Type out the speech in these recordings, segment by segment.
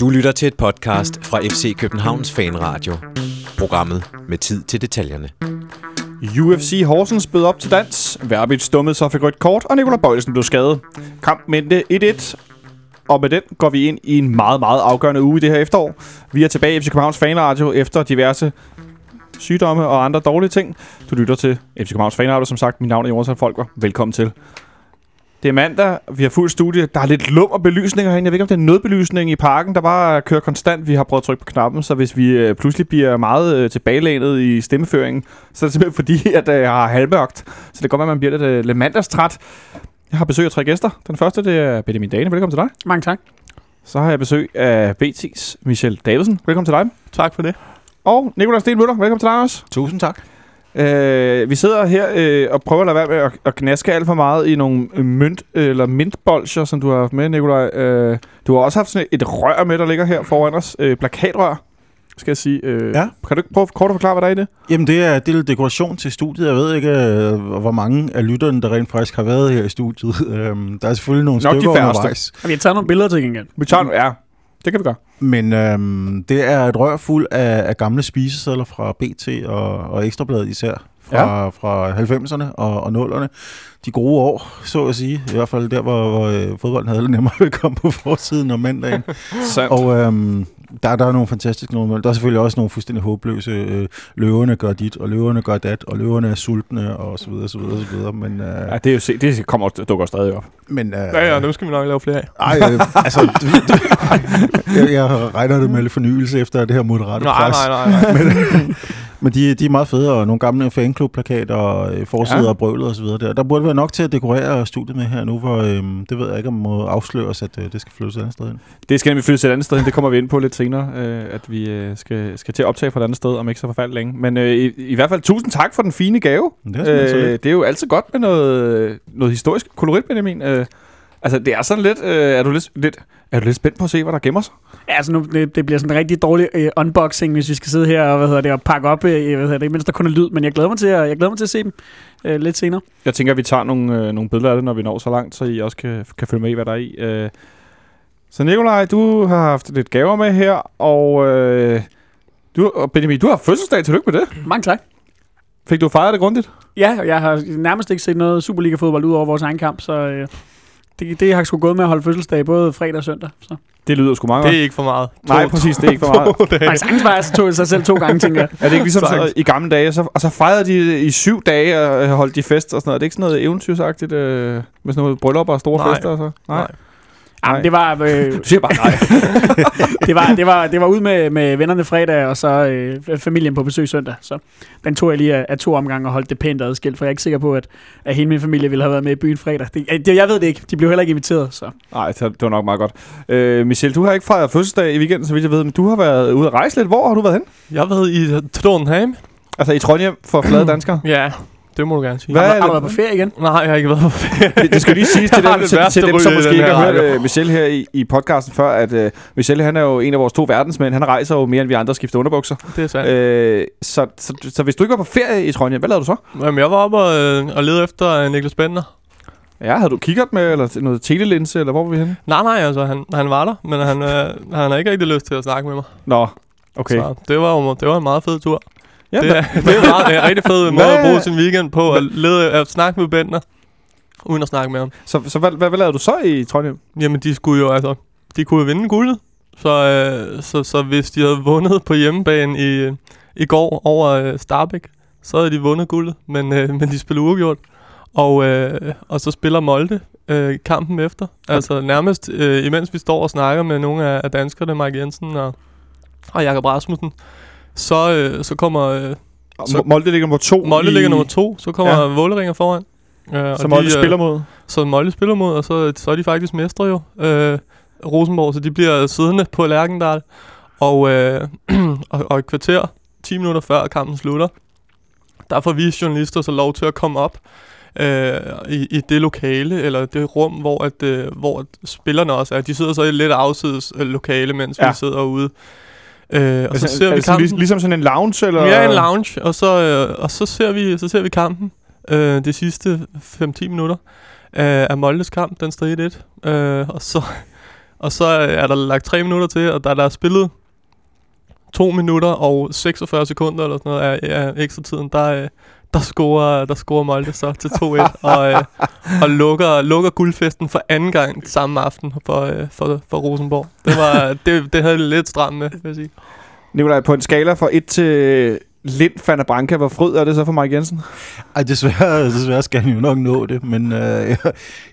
Du lytter til et podcast fra FC Københavns Fanradio. Programmet med tid til detaljerne. UFC Horsens bød op til dans. Verbit stummede så fik rødt kort, og Nikolaj Bøjelsen blev skadet. Kampen endte 1-1, og med den går vi ind i en meget, meget afgørende uge i det her efterår. Vi er tilbage i FC Københavns Fanradio efter diverse sygdomme og andre dårlige ting. Du lytter til FC Københavns Fanradio, som sagt. Mit navn er Jonas Folker. Velkommen til. Det er mandag, vi har fuld studie. Der er lidt lummer belysninger herinde. Jeg ved ikke, om det er nødbelysning i parken, der bare kører konstant. Vi har prøvet at trykke på knappen, så hvis vi øh, pludselig bliver meget øh, tilbagelænet i stemmeføringen, så er det simpelthen fordi, at øh, jeg har halvmørkt. Så det kan godt være, at man bliver lidt, øh, lidt mandagstræt. Jeg har besøg af tre gæster. Den første, det er Benjamin Dane. Velkommen til dig. Mange tak. Så har jeg besøg af BT's Michel Davidsen. Velkommen til dig. Tak for det. Og Nikolaj Stenmøller. Velkommen til dig også. Tusind tak. Øh, vi sidder her øh, og prøver at lade være med at, at knaske alt for meget i nogle øh, mønt, eller mintbolcher, som du har haft med, Nikolaj. Øh, du har også haft sådan et rør med, der ligger her foran os. Øh, plakatrør, skal jeg sige. Øh, Ja. Kan du ikke prøve kort at forklare, hvad der er i det? Jamen, det er, det er lidt dekoration til studiet. Jeg ved ikke, øh, hvor mange af lytterne, der rent faktisk har været her i studiet. Øhm, der er selvfølgelig nogle Nok de stykker færreste. undervejs. Vi har taget nogle billeder til gengæld. Vi tager, ja, det kan vi gøre. Men øhm, det er et rør fuld af, af gamle spisesedler fra BT og, og Ekstrabladet især. Fra, ja. fra 90'erne og, og 0'erne. De gode år, så at sige. I hvert fald der, hvor, hvor øh, fodbolden havde lidt nemmere at komme på forsiden om mandagen. Og øhm, der, der er nogle fantastiske nogle. Der er selvfølgelig også nogle fuldstændig håbløse. Øh, løverne gør dit, og løverne gør dat, og løverne er sultne, og så videre, så videre, så videre. Men, øh, Ja, det, er jo se, det kommer dukker stadig op. men øh, Ja, ja, nu skal vi nok lave flere af. ej, øh, altså, du, du, jeg, jeg regner det med lidt fornyelse efter det her moderate Nej, pres. nej, nej, nej. Men, men de, de er meget fede, og nogle gamle fanklubplakater og øh, forsider Ja. og så videre. Der, der burde være nok til at dekorere studiet med her nu, hvor øh, det ved jeg ikke, om må afsløres, at øh, det skal flyttes et andet sted ind. Det skal nemlig flyttes et andet sted hen. Det kommer vi ind på lidt senere, øh, at vi øh, skal, skal til at optage fra et andet sted, om ikke så forfærdeligt længe. Men øh, i, i hvert fald tusind tak for den fine gave. Det er Øh, det er jo altid godt med noget, noget historisk kolorit, Benjamin. Øh, altså, det er sådan lidt, øh, er, du lidt, lidt... Er du lidt spændt på at se, hvad der gemmer sig? Ja, altså nu, det, det bliver sådan en rigtig dårlig øh, unboxing, hvis vi skal sidde her og, hvad hedder det, og pakke op, øh, hvad hedder det, mens der kun er lyd. Men jeg glæder mig til at, jeg glæder mig til at se dem øh, lidt senere. Jeg tænker, at vi tager nogle, øh, nogle billeder af det, når vi når så langt, så I også kan, kan følge med i, hvad der er i. Øh, så Nikolaj, du har haft lidt gaver med her, og, øh, du, og Benjamin, du har fødselsdag. Tillykke med det. Mange tak. Fik du fejret det grundigt? Ja, og jeg har nærmest ikke set noget Superliga-fodbold ud over vores egen kamp, så øh, det, det har sgu gået med at holde fødselsdag både fredag og søndag. Så. Det lyder sgu meget Det er ikke for meget. Nej, To- præcis, det er ikke for meget. to. Nej, sagtens var jeg så tog sig selv to gange, tænker jeg. Er det ikke ligesom så, i gamle dage, så, og så fejrede de i syv dage og holdt de fest og sådan noget? Er det ikke sådan noget eventyrsagtigt øh, med sådan noget bryllup og store Nej. fester og så? Nej. Jamen, det var, øh, Du siger bare nej. det var, det var, det var ud med, med vennerne fredag, og så øh, familien på besøg søndag. Så den tog jeg lige af, af to omgange og holdt det pænt adskilt, for jeg er ikke sikker på, at, at hele min familie ville have været med i byen fredag. Det, det, jeg ved det ikke. De blev heller ikke inviteret, så. Nej, det det var nok meget godt. Øh, Michel, du har ikke fejret fødselsdag i weekenden, så vidt jeg ved, men du har været ude at rejse lidt. Hvor har du været hen? Jeg har været i Trondheim. Altså i Trondheim for flade danskere. Ja, det må du gerne sige. Hvad Har, er har du været på ferie igen? Nej, jeg har ikke været på ferie. Det, det skal lige siges til dem, det til, til dem som måske ikke har hørt radio. øh, Michel her i, i podcasten før, at øh, Michel han er jo en af vores to verdensmænd. Han rejser jo mere end vi andre skifter underbukser. Det er sandt. Øh, så, så, så hvis du ikke var på ferie i Trondheim, hvad lavede du så? Jamen, jeg var oppe og, øh, og lede efter øh, Niklas Bender. Ja, havde du kigget med, eller noget telelinse, eller hvor var vi henne? Nej, nej, altså, han, han var der, men han, øh, han har ikke rigtig lyst til at snakke med mig. Nå, okay. Så det var, jo, det var en meget fed tur. Ja, det, er, det er meget, en rigtig fed måde at bruge sin weekend på, at, lede, at snakke med Bender, uden at snakke med ham. Så, så hvad, hvad, hvad lavede du så i Trondheim? Jamen, de skulle jo, altså, de kunne jo vinde guldet. Så, øh, så, så hvis de havde vundet på hjemmebane i, i går over øh, Starbæk, så havde de vundet guldet, men, øh, men de spillede uafgjort. Og, øh, og så spiller Molde øh, kampen efter. Altså nærmest, øh, imens vi står og snakker med nogle af, af danskerne, Mike Jensen og, og Jakob Rasmussen, så, øh, så kommer øh, Så, Så- Molde ligger nummer to. Molde i, ligger nummer to, så kommer Ja. Våleringer foran. Øh, Som Molde de, øh, spiller mod. så Molde spiller mod, og så, så er de faktisk mestre jo. Øh, Rosenborg, så de bliver siddende på Lærkendal. Og, øh, og, og et kvarter, 10 minutter før kampen slutter, der får vi journalister så lov til at komme op øh, i, i det lokale, eller det rum, hvor, at, øh, hvor spillerne også er. De sidder så i et lidt afsides øh, lokale, mens Ja. vi sidder ude. Øh, og så ser vi kampen. lig, ligesom sådan en lounge, eller? Ja, en lounge, og så, øh, og så ser vi så ser vi kampen øh, de sidste 5-10 minutter. af, af Moldes kamp, den stod 1-1. Øh, og, så, og så er der lagt 3 minutter til, og da der er spillet 2 minutter og 46 sekunder eller sådan noget af, af ekstra tiden, der, øh, der scorer, der scorer Molde så til 2-1 og, øh, og lukker, lukker guldfesten for anden gang samme aften for, øh, for, for Rosenborg. Det, var, det, det havde det lidt stramt med, vil jeg sige. Nikolaj, på en skala fra 1 til Lind van der Branca, hvor fryd er det så for Mike Jensen? Ej, desværre, desværre skal han jo nok nå det, men øh, jeg,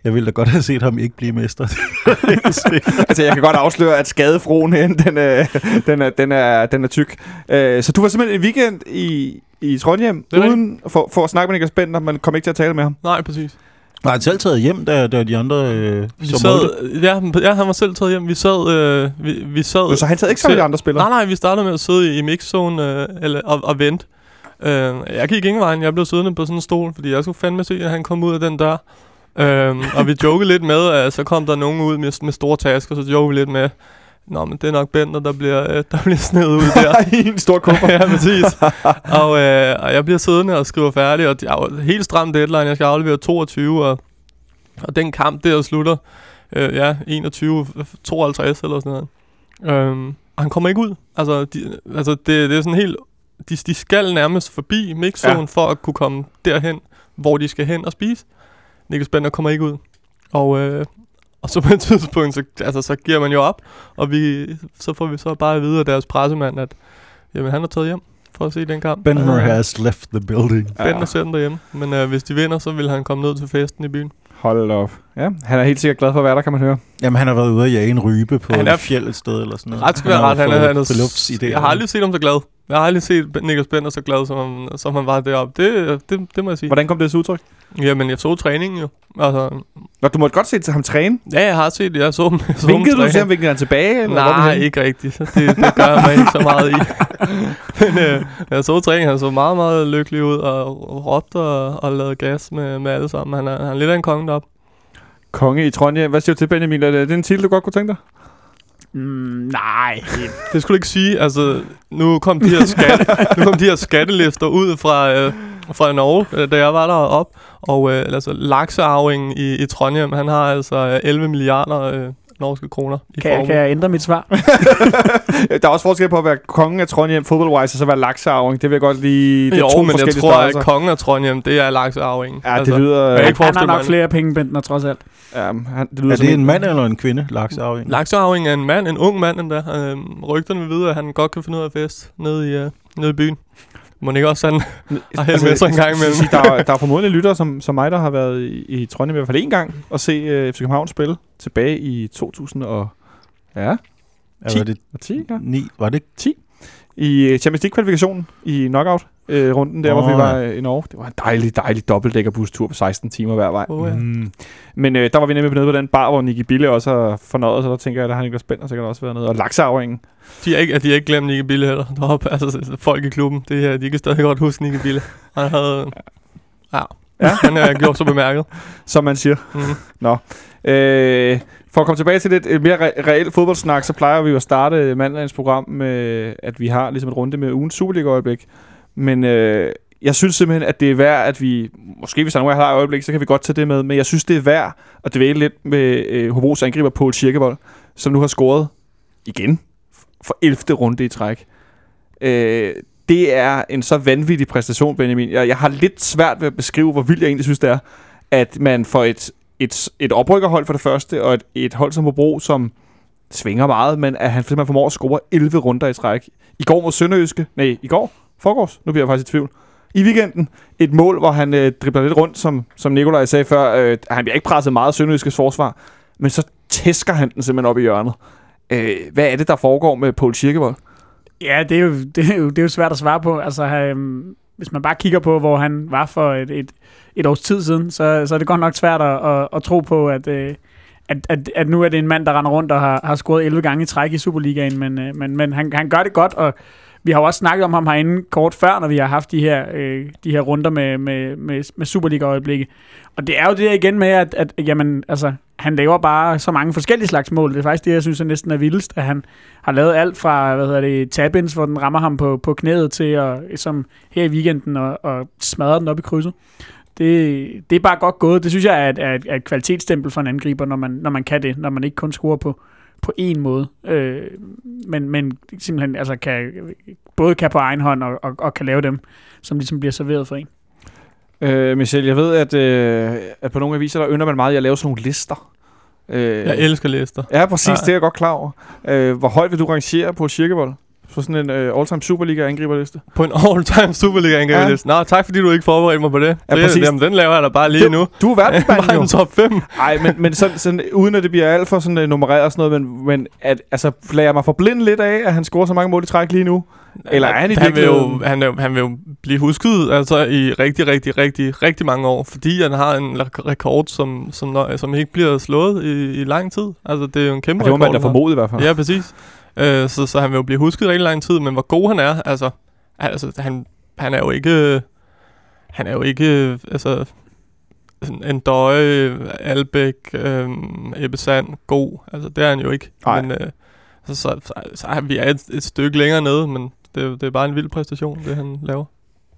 jeg ville da godt have set ham ikke blive mester. altså, jeg kan godt afsløre, at skadefroen hen, den, er, den, er, den, er, den er tyk. Øh, så du var simpelthen en weekend i, i Trondheim, Det er uden for, for at snakke med Niklas Bender, men kom ikke til at tale med ham. Nej, præcis. Var han selv taget hjem, da, da de andre øh, Vi så sad, ja, ja, han var selv taget hjem. Vi sad... Øh, vi, vi sad Så han sad ikke sammen med de andre spillere? Nej, nej, vi startede med at sidde i, i mixzone øh, eller, og, og vente. Øh, jeg gik ingen vejen. Jeg blev siddende på sådan en stol, fordi jeg skulle fandme se, at han kom ud af den dør. Øh, og vi jokede lidt med, at så kom der nogen ud med, med store tasker, så jokede vi lidt med, Nå, men det er nok Bender, der bliver, øh, der bliver snedet ud der. I en stor kuffert. ja, præcis. og, øh, og jeg bliver siddende og skriver færdig, og jeg er helt stram deadline. Jeg skal aflevere 22, og, og den kamp der slutter, øh, ja, 21, 52 eller sådan noget. Øhm, og han kommer ikke ud. Altså, de, altså det, det er sådan helt... De, de skal nærmest forbi mixzone ja. for at kunne komme derhen, hvor de skal hen og spise. Niklas Bender kommer ikke ud. Og, øh, og så på et tidspunkt, så, altså, så giver man jo op, og vi, så får vi så bare at vide af deres pressemand, at jamen, han er taget hjem for at se den kamp. Bender Øh, has left the building. Bender ser den derhjemme, men øh, hvis de vinder, så vil han komme ned til festen i byen. Hold op. Ja, han er helt sikkert glad for at være der, kan man høre. Jamen, han har været ude og jage en rybe på Han er et fjeld et sted eller sådan noget. Ret skal være ret, han er, han er, friluftsidéer. jeg har aldrig set ham så glad. Jeg har aldrig set Niklas Bender så glad, som han, som han var deroppe. Det, det, det må jeg sige. Hvordan kom det til udtryk? Jamen, jeg så træningen jo. Altså, Nå, du måtte godt se til ham træne. ja, jeg har set det. Jeg så, jeg så Vinkede du til ham, vinkede han tilbage? Eller Nej, ikke rigtigt. Det, det gør jeg mig ikke så meget i. Men øh, jeg så træningen, han så meget, meget lykkelig ud, og råbte og, og lavede gas med, med alle sammen. Han er, han er lidt af en konge deroppe. Konge i Trondheim. Hvad siger du til, Benjamin? Det, er det en titel, du godt kunne tænke dig? Mm, nej. Det skulle du ikke sige. Altså, nu kom de her, skatte, nu kom de her skattelister ud fra, øh, fra Norge, øh, da jeg var deroppe. Og øh, altså, laksearvingen i, i Trondheim, han har altså øh, 11 milliarder øh, norske kroner i Kan, jeg- kan jeg ændre mit svar? Der er også forskel på at være kongen af Trondheim fodboldwise, og så være laksearving. Det vil jeg godt lige... Det er jo, to men jeg forskellige tror, størrelser. at kongen af Trondheim, det er laksearvingen. Ja, det lyder... jeg ikke Han har nok flere penge, Bentner, trods alt. ja, han, det lyder Er som det en mand eller en kvinde, laksearving? Laksearving er en mand, en ung mand endda. Øhm, rygterne vil vide, at han godt kan finde ud af fest nede i, øh, nede i byen. Må ikke også han har held med sig en gang imellem. sige, der, er, der er formodentlig lyttere som, som mig, der har været i, i Trondheim i hvert fald en gang og se uh, FC København spille tilbage i 2000 og... Ja, Ja, var det 10, ja. 9? Var det ikke? I øh, Champions League-kvalifikationen i knockout-runden, der hvor Åh, vi var øh, i Norge. Det var en dejlig, dejlig dobbeltdækkerbustur på 16 timer hver vej. Oh, ja. Mm. Men øh, der var vi nemlig nede på den bar, hvor Nicky Bille også har fornøjet sig. Der tænker jeg, der har Niklas Bender sikkert også været nede. Og laksearvingen. De har ikke, de har ikke glemt Nicky Bille heller. Deroppe, altså folk i klubben, det her, de kan stadig godt huske Nicky Bille. Han havde... Ja, Ja. han har gjort så bemærket. som man siger. Mm. Øh, for at komme tilbage til lidt et mere re- reelt fodboldsnak, så plejer vi jo at starte mandagens program med, at vi har ligesom et runde med ugens Superliga-øjeblik. Men øh, jeg synes simpelthen, at det er værd, at vi... Måske hvis der er nogen, der har et øjeblik, så kan vi godt tage det med. Men jeg synes, det er værd at dvæle lidt med øh, Hobros angriber Poul Kirkevold, som nu har scoret igen for 11. runde i træk. Øh, det er en så vanvittig præstation, Benjamin. Jeg, jeg har lidt svært ved at beskrive, hvor vildt jeg egentlig synes, det er, at man får et, et, et oprykkerhold for det første, og et, et hold som Hobro, som svinger meget, men at han simpelthen formår at score 11 runder i træk. I går mod Sønderjyske, nej, i går, forgårs, nu bliver jeg faktisk i tvivl. I weekenden, et mål, hvor han øh, dribler lidt rundt, som, som Nikolaj sagde før. Øh, han bliver ikke presset meget af Sønderjyskes forsvar, men så tæsker han den simpelthen op i hjørnet. Øh, hvad er det, der foregår med Paul Kirkevold? Ja, det er, jo, det, er jo, det er jo svært at svare på. Altså, øhm, hvis man bare kigger på, hvor han var for et, et, et års tid siden, så, så er det godt nok svært at, at, at tro på, at, øh, at, at, at nu er det en mand, der render rundt og har, har scoret 11 gange i træk i Superligaen, men, øh, men, men han, han gør det godt, og vi har jo også snakket om ham herinde kort før, når vi har haft de her, øh, de her runder med, med, med, med Superliga-øjeblikke. Og det er jo det der igen med, at, at jamen, altså, han laver bare så mange forskellige slags mål. Det er faktisk det, jeg synes er næsten er vildest, at han har lavet alt fra, hvad hedder det, tabins, hvor den rammer ham på, på knæet til, at, som her i weekenden, og, og smadrer den op i krydset. Det, det er bare godt gået. Det synes jeg er et, er et, er et kvalitetsstempel for en angriber, når man, når man kan det, når man ikke kun scorer på, på én måde, øh, men, men simpelthen altså kan, både kan på egen hånd og, og, og kan lave dem, som ligesom bliver serveret for en. Øh, Michel, jeg ved, at, øh, at på nogle aviser, der ynder man meget i at lave sådan nogle lister. Øh, Jeg elsker lister. Ja, præcis, Ja. det er jeg godt klar over. Øh, hvor højt vil du rangere på Kirkevold? På sådan en øh, all-time Superliga-angriberliste? På en all-time Superliga angriberliste. Nå, tak fordi du ikke forberedte mig på det. Ja, det præcis. Jamen, den laver jeg da bare lige Det- nu. Du er verdensmanden Bare jo. en top 5. Nej, men, men sådan, sådan, uden at det bliver alt for sådan, uh, nummereret og sådan noget, men, men at, altså, lader jeg mig forblinde lidt af, at han scorer så mange mål i træk lige nu? Eller er han i han vil, jo, han, han vil jo blive husket altså, i rigtig, rigtig, rigtig, rigtig mange år, fordi han har en rekord, som, som, som ikke bliver slået i, i lang tid. Altså, det er jo en kæmpe Det må man da rekord, han har. formode i hvert fald. Ja, præcis. Øh, så, så han vil jo blive husket rigtig lang tid, men hvor god han er, altså, altså han, han er jo ikke, han er jo ikke, altså, en døje, Albæk, øh, Ebbe Sand, god. Altså, det er han jo ikke. Nej. Men, øh, så, så, så, så er vi er et, et stykke længere nede, men det, er- det er bare en vild præstation, det han laver.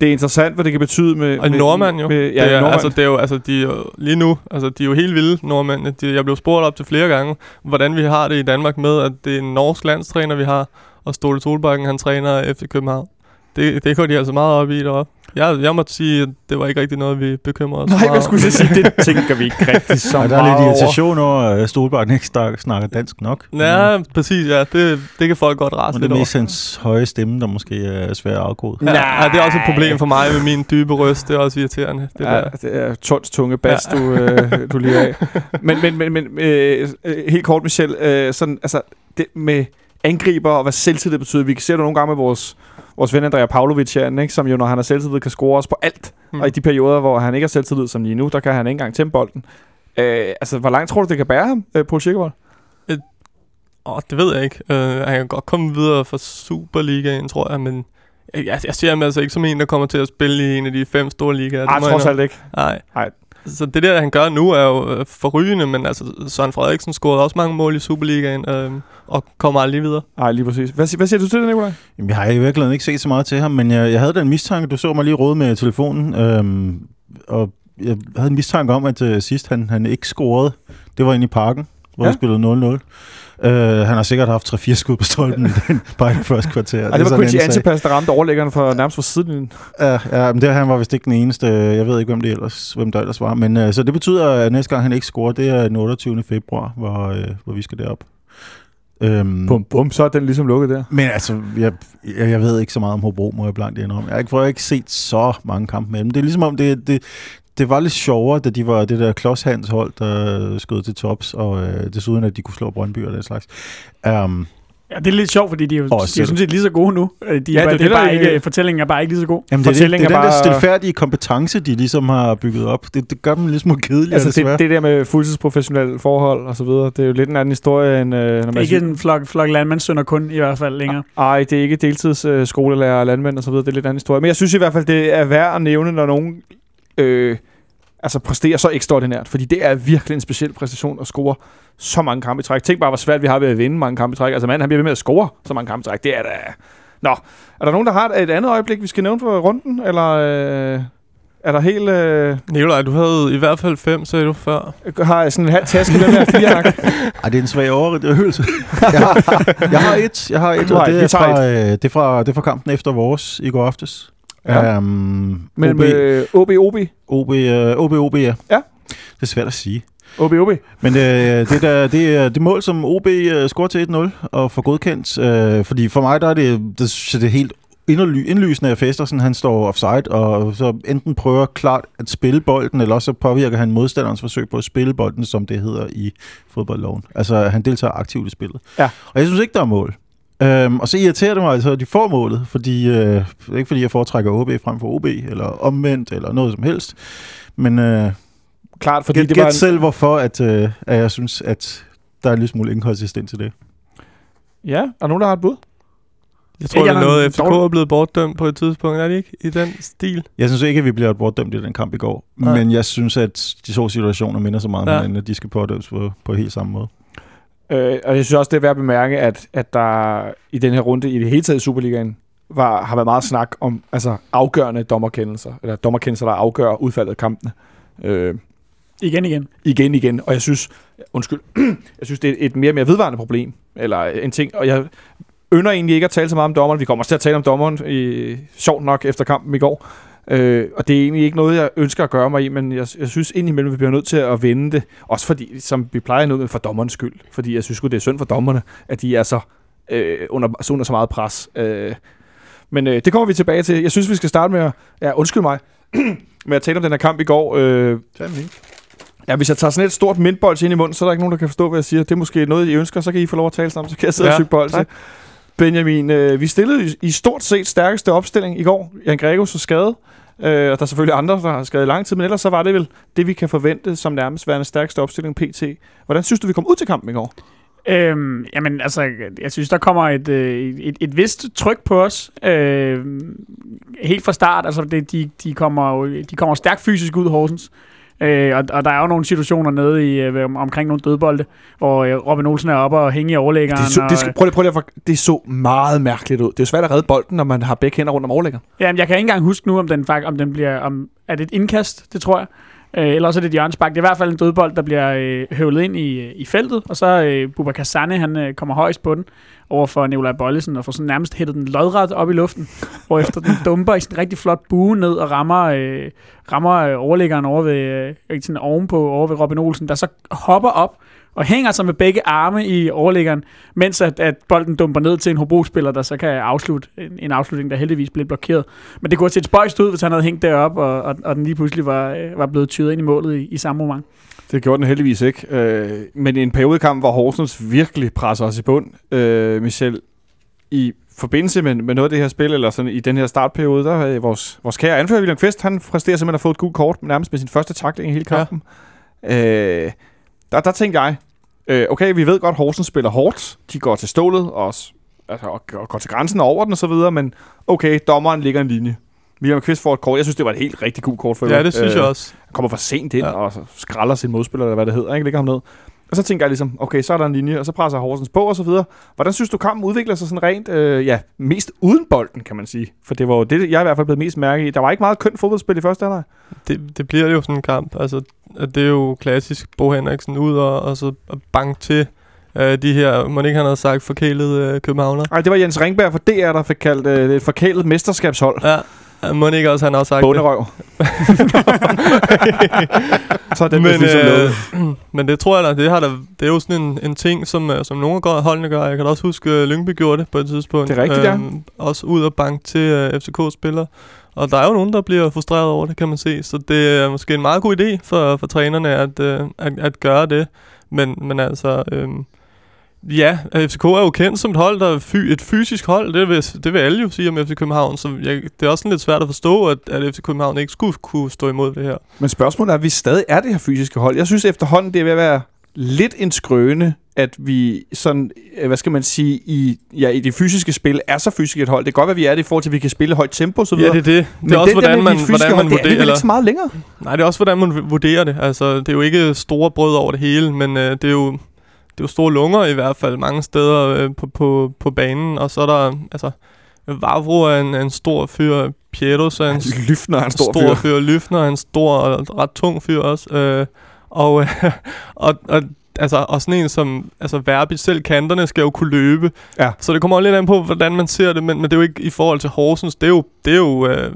Det er interessant, hvad det kan betyde med... Og med, nordmand jo. Med, ja, det er, nordmand. altså, det er jo, altså, de er jo, lige nu, altså, de er jo helt vilde, nordmændene. De, jeg blev spurgt op til flere gange, hvordan vi har det i Danmark med, at det er en norsk landstræner, vi har, og Ståle Solbakken, han træner efter København. Det, det går de altså meget op i deroppe. Jeg, jeg måtte sige, at det var ikke rigtig noget, vi bekymrede os Nej, meget hvad skulle jeg sige? Det tænker vi ikke rigtig så Og der meget er lidt over. irritation over, at Stolbarn ikke snak- snakker dansk nok. over. Ja, præcis, ja. Det, det kan folk godt rase Og det lidt er over. mest hans høje stemme, der måske er svær at afkode. Ja, ja, det er også et problem for mig med min dybe røst. Det er også irriterende. Det ja, der. det er tons tunge bas, ja. du, øh, du lige af. Men, men, men, men øh, øh, helt kort, Michel, øh, sådan, altså, det med angriber og hvad selvtillid betyder. Vi ser det nogle gange med vores, vores ven Andrea Pavlovic herinde, ikke? som jo, når han har selvtillid, kan score os på alt. Mm. Og i de perioder, hvor han ikke har selvtillid, som lige nu, der kan han ikke engang tæmme bolden. Øh, altså, hvor langt tror du, det kan bære ham, øh, Paul Schickervold? Åh, det ved jeg ikke. Uh, han kan godt komme videre fra Superligaen, tror jeg, men jeg, jeg, ser ham altså ikke som en, der kommer til at spille i en af de fem store ligaer. Det Nej, trods alt ikke. Nej. Nej. Så det der, han gør nu, er jo øh, forrygende, men altså, Søren Frederiksen scorede også mange mål i Superligaen, øh, og kommer aldrig videre. Nej, lige præcis. Hvad, hvad siger du til det, Nicolaj? Jamen, jeg har i virkeligheden ikke set så meget til ham, men jeg, jeg havde den mistanke, du så mig lige råde med telefonen, øhm, og jeg havde en mistanke om, at øh, sidst han, han ikke scorede, det var inde i parken, hvor Ja. ja. han spillede 0-0. Uh, han har sikkert haft 3-4 skud på stolpen i den, bare i det første kvarter. Ja, det, var sådan Quincy. Antipas, der ramte overlæggeren for nærmest fra siden. Ja, ja men det, han var vist ikke den eneste. Jeg ved ikke, hvem, det ellers, hvem der ellers var. Men uh, så det betyder, at næste gang han ikke scorer, det er den 28. februar, hvor, uh, hvor vi skal derop. Um, Bum, bum, så er den ligesom lukket der. Men altså, jeg, jeg, jeg ved ikke så meget om Hobro, må jeg blankt indrømme. Jeg har ikke, for jeg ikke set så mange kampe med dem. Det er ligesom om, det, det, det var lidt sjovere, da de var det der Klods hold, der skød til tops, og øh, desuden at de kunne slå Brøndby og den slags. Um, Ja, det er lidt sjovt, fordi de er jo, de er sådan set lige så gode nu. Øh, De er Ja, det er bare, det, det, er bare er- ikke, fortællingen er bare ikke lige så god. jamen, det, er det, det Fortællingen er er den der bare- stilfærdige kompetence, de ligesom har bygget op. Det, det gør dem lidt små kedelige, Altså desværre. det, det der med fuldtidsprofessionelle forhold og så videre, det er jo lidt en anden historie end... Øh, når Det er man ikke en flok, flok landmandssønner kun, i hvert fald længere. Ej, det er ikke deltids øh, skolelærer og landmænd og så videre, det er lidt anden historie. Men jeg synes i hvert fald, det er værd at nævne, når nogen øh, altså præsterer så ekstraordinært, fordi det er virkelig en speciel præstation at score så mange kampe i træk. Tænk bare, hvor svært vi har ved at vinde mange kampe i træk. Altså manden, han bliver ved med at score så mange kampe i træk. Det er da... Nå, er der nogen, der har et andet øjeblik, vi skal nævne for runden? Eller øh, er der helt... Øh, Nikolaj, du havde i hvert fald fem, sagde du før. har jeg sådan en halv taske med med fire ark? Ej, det er en svag overøvelse. jeg, har, jeg har et, jeg har et, har og et, det vi er, tager fra, øh, det, er fra, det er fra kampen efter vores i går aftes. Ja. Um, Mellem OB, øh, OB, OB. OB, øh, OB, OB, ja. Ja. Det er svært at sige. OB, OB. Men øh, det, der, det er det mål, som OB øh, scorer til 1-0 og får godkendt. Øh, fordi for mig der er det, det, det er helt indly- indlysende, at Festersen han står offside, og så enten prøver klart at spille bolden, eller også så påvirker han modstanderens forsøg på at spille bolden, som det hedder i fodboldloven. Altså, han deltager aktivt i spillet. Ja. Og jeg synes ikke, der er mål. Øhm, og så irriterer det mig altså, at de får målet, fordi, øh, ikke fordi jeg foretrækker OB frem for OB, eller omvendt, eller noget som helst. Men øh, Klart, fordi Gæt, det var en, selv, hvorfor at, øh, at jeg synes, at der er en lille smule inkonsistent til det. Ja, er der nogen, der har et bud? Jeg tror, Ikke det er der noget, FCK dårlig- er blevet bortdømt på et tidspunkt. Er det ikke i den stil? Jeg synes ikke, at vi bliver bortdømt i den kamp i går, Nej. men jeg synes, at de to situationer minder så meget om Ja. hinanden, at de skal pådømmes på, på helt samme måde. Øh, og jeg synes også, det er værd at bemærke, at, at der i den her runde, i det hele taget i Superligaen, var, har været meget snak om altså, afgørende dommerkendelser, eller dommerkendelser, der afgør udfaldet af kampene. Øh, Igen, igen. igen, igen. Og jeg synes, undskyld, jeg synes, det er et mere og mere vedvarende problem, eller en ting, og jeg ynder egentlig ikke at tale så meget om dommeren. Vi kommer også til at tale om dommeren, i, sjovt nok, efter kampen i går. Øh, og det er egentlig ikke noget, jeg ønsker at gøre mig i, men jeg, jeg synes indimellem, vi bliver nødt til at vende det. Også fordi, som vi plejer nu, for dommerens skyld. Fordi jeg synes det er synd for dommerne, at de er så øh, under, så under så meget pres. Øh, men øh, det kommer vi tilbage til. Jeg synes, vi skal starte med at... Ja, undskyld mig. med at tale om den her kamp i går. Øh, Ja, hvis jeg tager sådan et stort mintbold ind i munden, så er der ikke nogen, der kan forstå, hvad jeg siger. Det er måske noget, I ønsker, så kan I få lov at tale sammen, så kan jeg sidde ja, og syge bold. Benjamin, øh, vi stillede i, i stort set stærkeste opstilling i går. Jan Gregos så skadet, øh, og der er selvfølgelig andre, der har skadet i lang tid, men ellers så var det vel det, vi kan forvente som nærmest værende stærkeste opstilling PT. Hvordan synes du, vi kom ud til kampen i går? Øhm, jamen, altså, jeg synes, der kommer et, øh, et, et vist tryk på os. Øh, helt fra start. Altså, det, de, de, kommer, de kommer stærkt fysisk ud, Horsens. Øh, og, og der er jo nogle situationer nede i, øh, om- omkring nogle dødbolde, hvor øh, Robin Olsen er oppe og hænge i overlæggeren. Det, så, og, det, skal, prøv lige, prøv lige det så meget mærkeligt ud. Det er jo svært at redde bolden, når man har begge hænder rundt om overlæggeren. Jamen, jeg kan ikke engang huske nu, om den, om den bliver... Om, er det et indkast? Det tror jeg. Øh, eller også er det et hjørnespark. Det er i hvert fald en dødbold, der bliver øh, høvlet ind i, øh, i feltet. Og så øh, Bubakar Sane, han øh, kommer højst på den over for Nikolaj Bøjlesen og får sådan nærmest hættet den lodret op i luften. hvorefter den dumper i sådan en rigtig flot bue ned og rammer, øh, rammer øh, overlæggeren over ved, øh, sådan ovenpå, over ved Robin Olsen, der så hopper op og hænger sig med begge arme i overlæggeren, mens at, at bolden dumper ned til en Hobro-spiller, der så kan afslutte en, en afslutning, der heldigvis blev blokeret. Men det kunne have set spøjst ud, hvis han havde hængt derop, og, og, og den lige pludselig var, øh, var blevet tyret ind i målet i, i samme moment. Det gjorde den heldigvis ikke. Øh, men i en periodekamp, hvor Horsens virkelig presser os i bund, øh, Michel, i forbindelse med, med noget af det her spil, eller sådan i den her startperiode, der er vores, vores kære anfører, William Kvist, han præsterer simpelthen at få et gult kort, nærmest med sin første takling i hele kampen. Ja. Øh, der, der tænkte jeg, øh, okay, vi ved godt, Horsens spiller hårdt. De går til stålet og, s- altså, og, og går til grænsen og over den og så videre, men okay, dommeren ligger en linje. William Kvist får et kort. Jeg synes, det var et helt rigtig gult kort for Ja, det synes jeg også. han kommer for sent ind Ja. og skralder sin modspiller, eller hvad det hedder, ikke? Ligger ham ned. Og så tænker jeg ligesom, okay, så er der en linje, og så presser Horsens på og så videre. Hvordan synes du, kampen udvikler sig sådan rent, øh, ja, mest uden bolden, kan man sige? For det var jo det, jeg i hvert fald blev mest mærke i. Der var ikke meget kønt fodboldspil i første halvleg. Det, det bliver jo sådan en kamp. Altså, det er jo klassisk Bo Henriksen ud og, og så at banke til øh, de her, må ikke han havde sagt, forkælede øh, københavner. Ej, det var Jens Ringberg fra DR, der fik kaldt øh, et forkælet mesterskabshold. Ja, må ikke også han har sagt det. Bonderøv. så er den men, ligesom øh, men det tror jeg da, det, har da, det er jo sådan en, en ting, som, øh, som nogle af holdene gør. Jeg kan da også huske, at Lyngby gjorde det på et tidspunkt. Det er rigtigt, ja. Også ud og banke til øh, FCK-spillere. Og der er jo nogen, der bliver frustreret over det, kan man se. Så det er måske en meget god idé for, for trænerne at, øh, at, at gøre det. Men, men altså... Øh, Ja, FCK er jo kendt som et hold, der er fy, et fysisk hold. Det vil, det vil alle jo sige om FC København. Så jeg, det er også lidt svært at forstå, at, at FC København ikke skulle kunne stå imod det her. Men spørgsmålet er, at vi stadig er det her fysiske hold. Jeg synes efterhånden, det er ved at være lidt en skrøne, at vi sådan, øh, hvad skal man sige, i, ja, i det fysiske spil er så fysisk et hold. Det kan godt være, vi er det i forhold til, at vi kan spille højt tempo videre. Ja, det er det. Det Men er også, der hvordan man, hvordan man hold, det er vurderer ikke så meget længere. Nej, det er også, hvordan man vurderer det. Altså, det er jo ikke store brød over det hele, men øh, det er jo det er jo store lunger i hvert fald mange steder øh, på, på, på banen. Og så er der, altså, Vavro er en, en stor fyr, Pietos er en Lyftner er en stor, stor fyr. fyr, Lyfner er en stor og ret tung fyr også. Øh, og, øh, og, og altså, og sådan en som altså Verbi, selv kanterne skal jo kunne løbe. Ja. Så det kommer også lidt an på, hvordan man ser det, men, men det er jo ikke i forhold til Horsens. Det er jo, det er jo øh,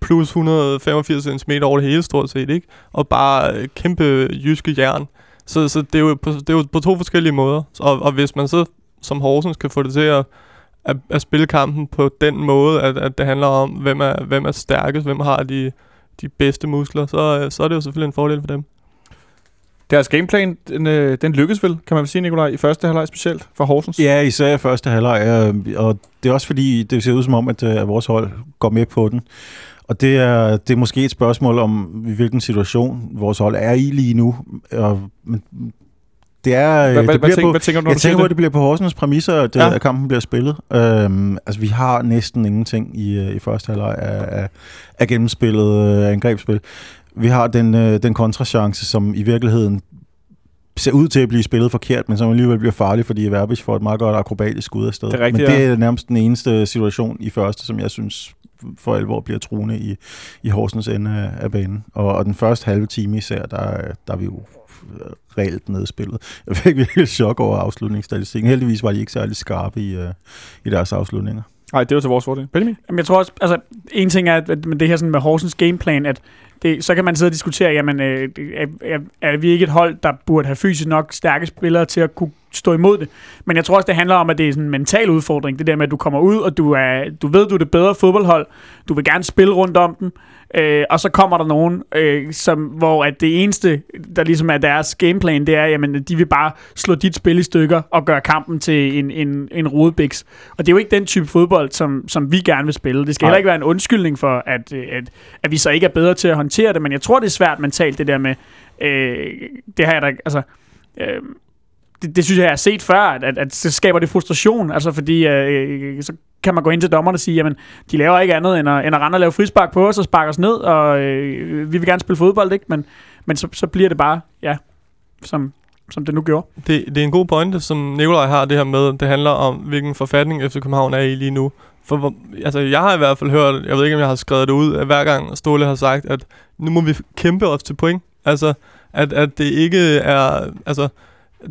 plus 185 cm over det hele stort set, ikke? Og bare øh, kæmpe jyske jern. Så, så det, er jo på, det er jo på to forskellige måder. Og, og hvis man så som Horsens kan få det til at, at, at spille kampen på den måde, at, at det handler om, hvem er, hvem er stærkest, hvem har de, de bedste muskler, så, øh, så er det jo selvfølgelig en fordel for dem. Deres gameplan, den, øh, den lykkedes vel, kan man vel sige, Nikolaj, i første halvleg specielt for Horsens. Ja, især i første halvleg, øh, og det er også fordi, det ser ud som om, at, øh, at vores hold går med på den. Og det er, det er måske et spørgsmål om, i hvilken situation vores hold er i lige nu. Og, men det er, Hvad, det hvad, bliver tænker, på, hvad tænker du, når jeg du tænker det? det bliver på Horsens præmisser, at, Ja. ja. at kampen bliver spillet. Øhm, altså, vi har næsten ingenting i, øh, i første halvleg af, af, af gennemspillet øh, angrebsspil. Vi har den, øh, den kontrachance, som i virkeligheden ser ud til at blive spillet forkert, men som alligevel bliver farlig, fordi Verbis får et meget godt akrobatisk skud afsted. Det er rigtigt, men det ja. er nærmest den eneste situation i første, som jeg synes for alvor bliver truende i, i Horsens ende af, af banen. Og, og den første halve time især, der, der er vi jo reelt nedspillet. Jeg fik virkelig chok over afslutningsstatistikken. Heldigvis var de ikke særlig skarpe i, uh, i deres afslutninger. Nej, det var til vores fordel. Benjamin? Jamen, jeg tror også, altså, en ting er, at med det her sådan med Horsens gameplan, at det, så kan man sidde og diskutere, jamen, øh, er, er, vi ikke et hold, der burde have fysisk nok stærke spillere til at kunne stå imod det? Men jeg tror også, det handler om, at det er sådan en mental udfordring. Det der med, at du kommer ud, og du, er, du ved, du er det bedre fodboldhold. Du vil gerne spille rundt om dem. Øh, og så kommer der nogen, øh, som, hvor at det eneste, der ligesom er deres gameplan, det er, jamen, de vil bare slå dit spil i stykker og gøre kampen til en, en, en rodebiks. Og det er jo ikke den type fodbold, som, som vi gerne vil spille. Det skal Nej. heller ikke være en undskyldning for, at, øh, at, at vi så ikke er bedre til at håndtere det, men jeg tror, det er svært mentalt, det der med, øh, det har jeg da, altså, øh, det, det synes jeg, jeg har set før, at, at, at så skaber det frustration, altså fordi øh, øh, så kan man gå ind til dommerne og sige, jamen, de laver ikke andet end at, end at rende og lave frispark på os og sparke os ned, og øh, vi vil gerne spille fodbold, ikke? Men, men så, så bliver det bare, ja, som, som det nu gjorde. Det, det er en god pointe, som Nikolaj har det her med. Det handler om, hvilken forfatning FC København er i lige nu. For hvor- altså, jeg har i hvert fald hørt, jeg ved ikke, om jeg har skrevet det ud, at hver gang Ståle har sagt, at nu må vi kæmpe os til point. Altså, at, at det ikke er... Altså,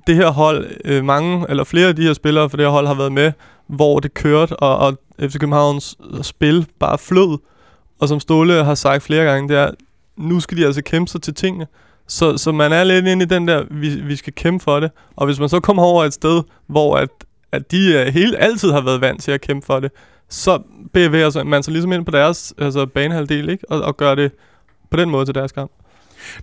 det her hold, øh, mange eller flere af de her spillere for det her hold har været med, hvor det kørte, og, og FC Københavns spil bare flød. Og som Ståle har sagt flere gange, det er, nu skal de altså kæmpe sig til tingene. Så, så man er lidt inde i den der, vi, vi skal kæmpe for det. Og hvis man så kommer over et sted, hvor at, at de øh, uh, hele, altid har været vant til at kæmpe for det, så bevæger sig- man sig ligesom ind på deres altså banehalvdel, ikke? Og, og gør det på den måde til deres kamp.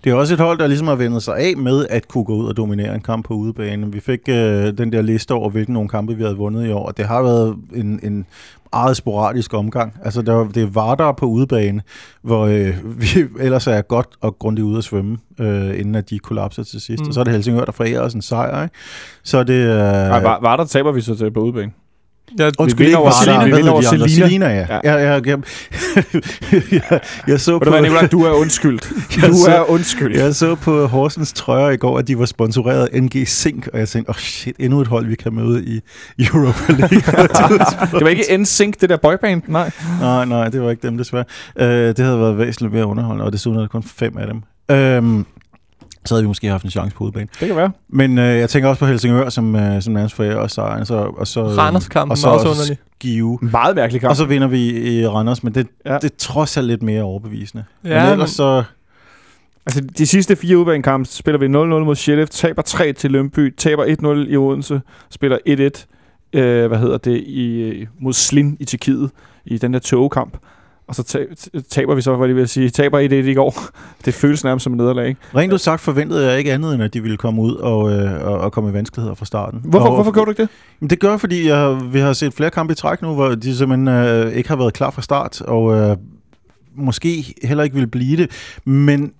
Det er også et hold, der ligesom har vendt sig af med at kunne gå ud og dominere en kamp på udebane. Vi fik øh, den der liste over, hvilke nogle kampe vi havde vundet i år, og det har været en, en meget sporadisk omgang. Altså, der, var- det var der på udebane, hvor øh, vi ellers er godt og grundigt ude at svømme, øh, inden at de kollapser til sidst. Mm. Og så er det Helsingør, der forærer os en sejr, ikke? Så er det... Øh, Nej, var der taber vi så til på udebane. Jeg, Undskyld, vinder ikke over Selina. Vi vinder over? Selina. Selina, ja. Ja. ja. Jeg, jeg, jeg, jeg, jeg så på... Nicolaj, du er undskyldt. Du så- er undskyldt. Jeg så på Horsens trøjer i går, at de var sponsoreret af NG Zink, og jeg tænkte, åh oh shit, endnu et hold, vi kan møde i Europa League. Det var ikke NSYNC, det der boyband, nej. nej, nej, det var ikke dem desværre. Uh, det havde været væsentligt mere underholdende, og desuden er der kun fem af dem. Um, så havde vi måske haft en chance på udebane. Det kan være. Men uh, jeg tænker også på Helsingør, som, uh, som nærmest forærer os sejren. Så, og så, Randers-kampen og så også underlig. Give. Meget mærkelig kamp. Og så vinder vi i Randers, men det, Ja. det er trods alt lidt mere overbevisende. Ja, men ellers så... Altså, de sidste fire udbanekampe spiller vi 0-0 mod Sheriff, taber 3 til Lønby, taber 1-0 i Odense, spiller 1-1, øh, hvad hedder det, i, øh, mod Slin i Tjekkiet, i den der togekamp. Og så ta- taber vi så, hvad det vil sige, taber 1-1 i går. Det føles nærmest som en nederlag, ikke? Rent ud sagt forventede jeg ikke andet, end at de ville komme ud og, øh, og, komme i vanskeligheder fra starten. Hvorfor, og, hvorfor gjorde du ikke det? Jamen, det gør, fordi jeg, vi har set flere kampe i træk nu, hvor de simpelthen øh, ikke har været klar fra start, og øh, måske heller ikke vil blive det. Men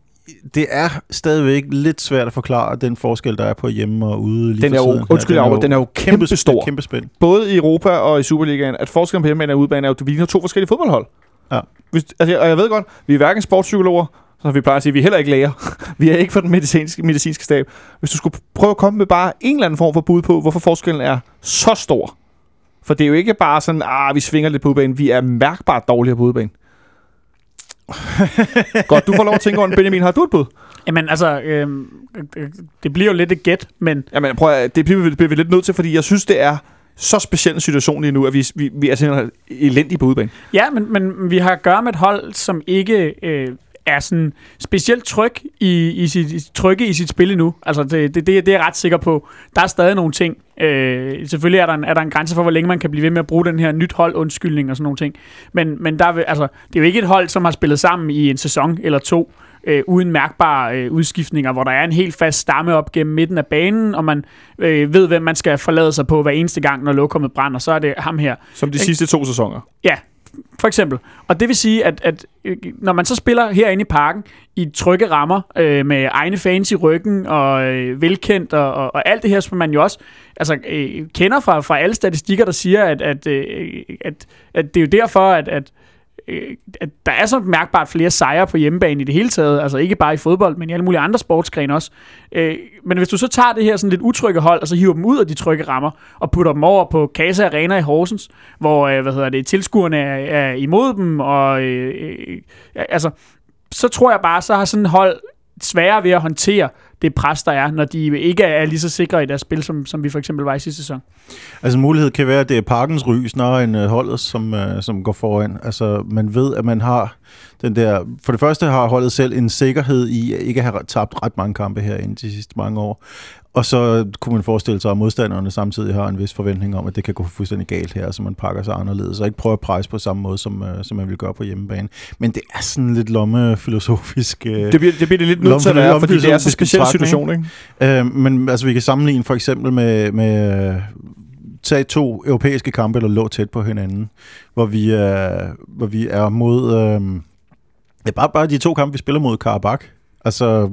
det er stadigvæk lidt svært at forklare den forskel, der er på hjemme og ude lige Den er jo, undskyld, her. den, den er jo kæmpe, kæmpe stor. Kæmpe spænd. Både i Europa og i Superligaen, at forskellen på hjemmebane og udebane er jo, at vi ligner to forskellige fodboldhold. Ja. Hvis, altså, og jeg ved godt, vi er hverken sportspsykologer, så vi plejer at sige, vi er heller ikke læger. vi er ikke for den medicinske, medicinske stab. Hvis du skulle prøve at komme med bare en eller anden form for bud på, hvorfor forskellen er så stor. For det er jo ikke bare sådan, ah, vi svinger lidt på udebane. Vi er mærkbart dårligere på udebane. godt, du får lov at tænke over den. Benjamin, har du et bud? Jamen altså, øh, øh, det bliver jo lidt et gæt, men Jamen, prøv at, det bliver bliver vi lidt nødt til, fordi jeg synes, det er så speciel en situation lige nu, at vi, vi, vi er simpelthen elendige på udebane. Ja, men, men vi har at gøre med et hold, som ikke øh, er sådan specielt tryg i, i sit, trygge i sit spil endnu. Altså, det, det, det, det er jeg ret sikker på. Der er stadig nogle ting. Øh, selvfølgelig er der, en, er der en grænse for, hvor længe man kan blive ved med at bruge den her nyt hold undskyldning og sådan nogle ting. Men, men der vil, altså, det er jo ikke et hold, som har spillet sammen i en sæson eller to, øh, uden mærkbare øh, udskiftninger, hvor der er en helt fast stamme op gennem midten af banen, og man øh, ved, hvem man skal forlade sig på hver eneste gang, når lokummet brænder, så er det ham her. Som de sidste to sæsoner. Ja, for eksempel. Og det vil sige, at, at øh, når man så spiller herinde i parken i trygge rammer, øh, med egne fans i ryggen og øh, velkendt og, og, og alt det her, som man jo også altså, øh, kender fra, fra alle statistikker, der siger, at, at, øh, at, at det er jo derfor, at, at øh, at der er så mærkbart flere sejre på hjemmebane i det hele taget, altså ikke bare i fodbold, men i alle mulige andre sportsgrene også. Øh, men hvis du så tager det her sådan lidt utrygge hold, og så hiver dem ud af de trygge rammer, og putter dem over på Casa Arena i Horsens, hvor, øh, hvad hedder det, tilskuerne er, er imod dem, og øh, øh, altså, så tror jeg bare, så har sådan et hold sværere ved at håndtere det pres, der er, når de ikke er lige så sikre i deres spil, som, som vi for eksempel var i sidste sæson. Altså mulighed kan være, at det er parkens ry, snarere end øh, holdet, som, øh, som går foran. Altså man ved, at man har den der... For det første har holdet selv en sikkerhed i ikke at have tabt ret mange kampe herinde de sidste mange år. Og så kunne man forestille sig, at modstanderne samtidig har en vis forventning om, at det kan gå fuldstændig galt her, så man pakker sig anderledes, og ikke prøver at presse på samme måde, som, uh, som man vil gøre på hjemmebane. Men det er sådan lidt lommefilosofisk... Uh, Det bliver det, bliver det lidt nødt til at være, fordi det er så speciel situation, ikke? Uh, men altså, vi kan sammenligne for eksempel med... med uh, tage to europæiske kampe, der lå tæt på hinanden, hvor vi er, hvor vi er mod... Øh, ja, bare, bare de to kampe, vi spiller mod Karabakh. Altså,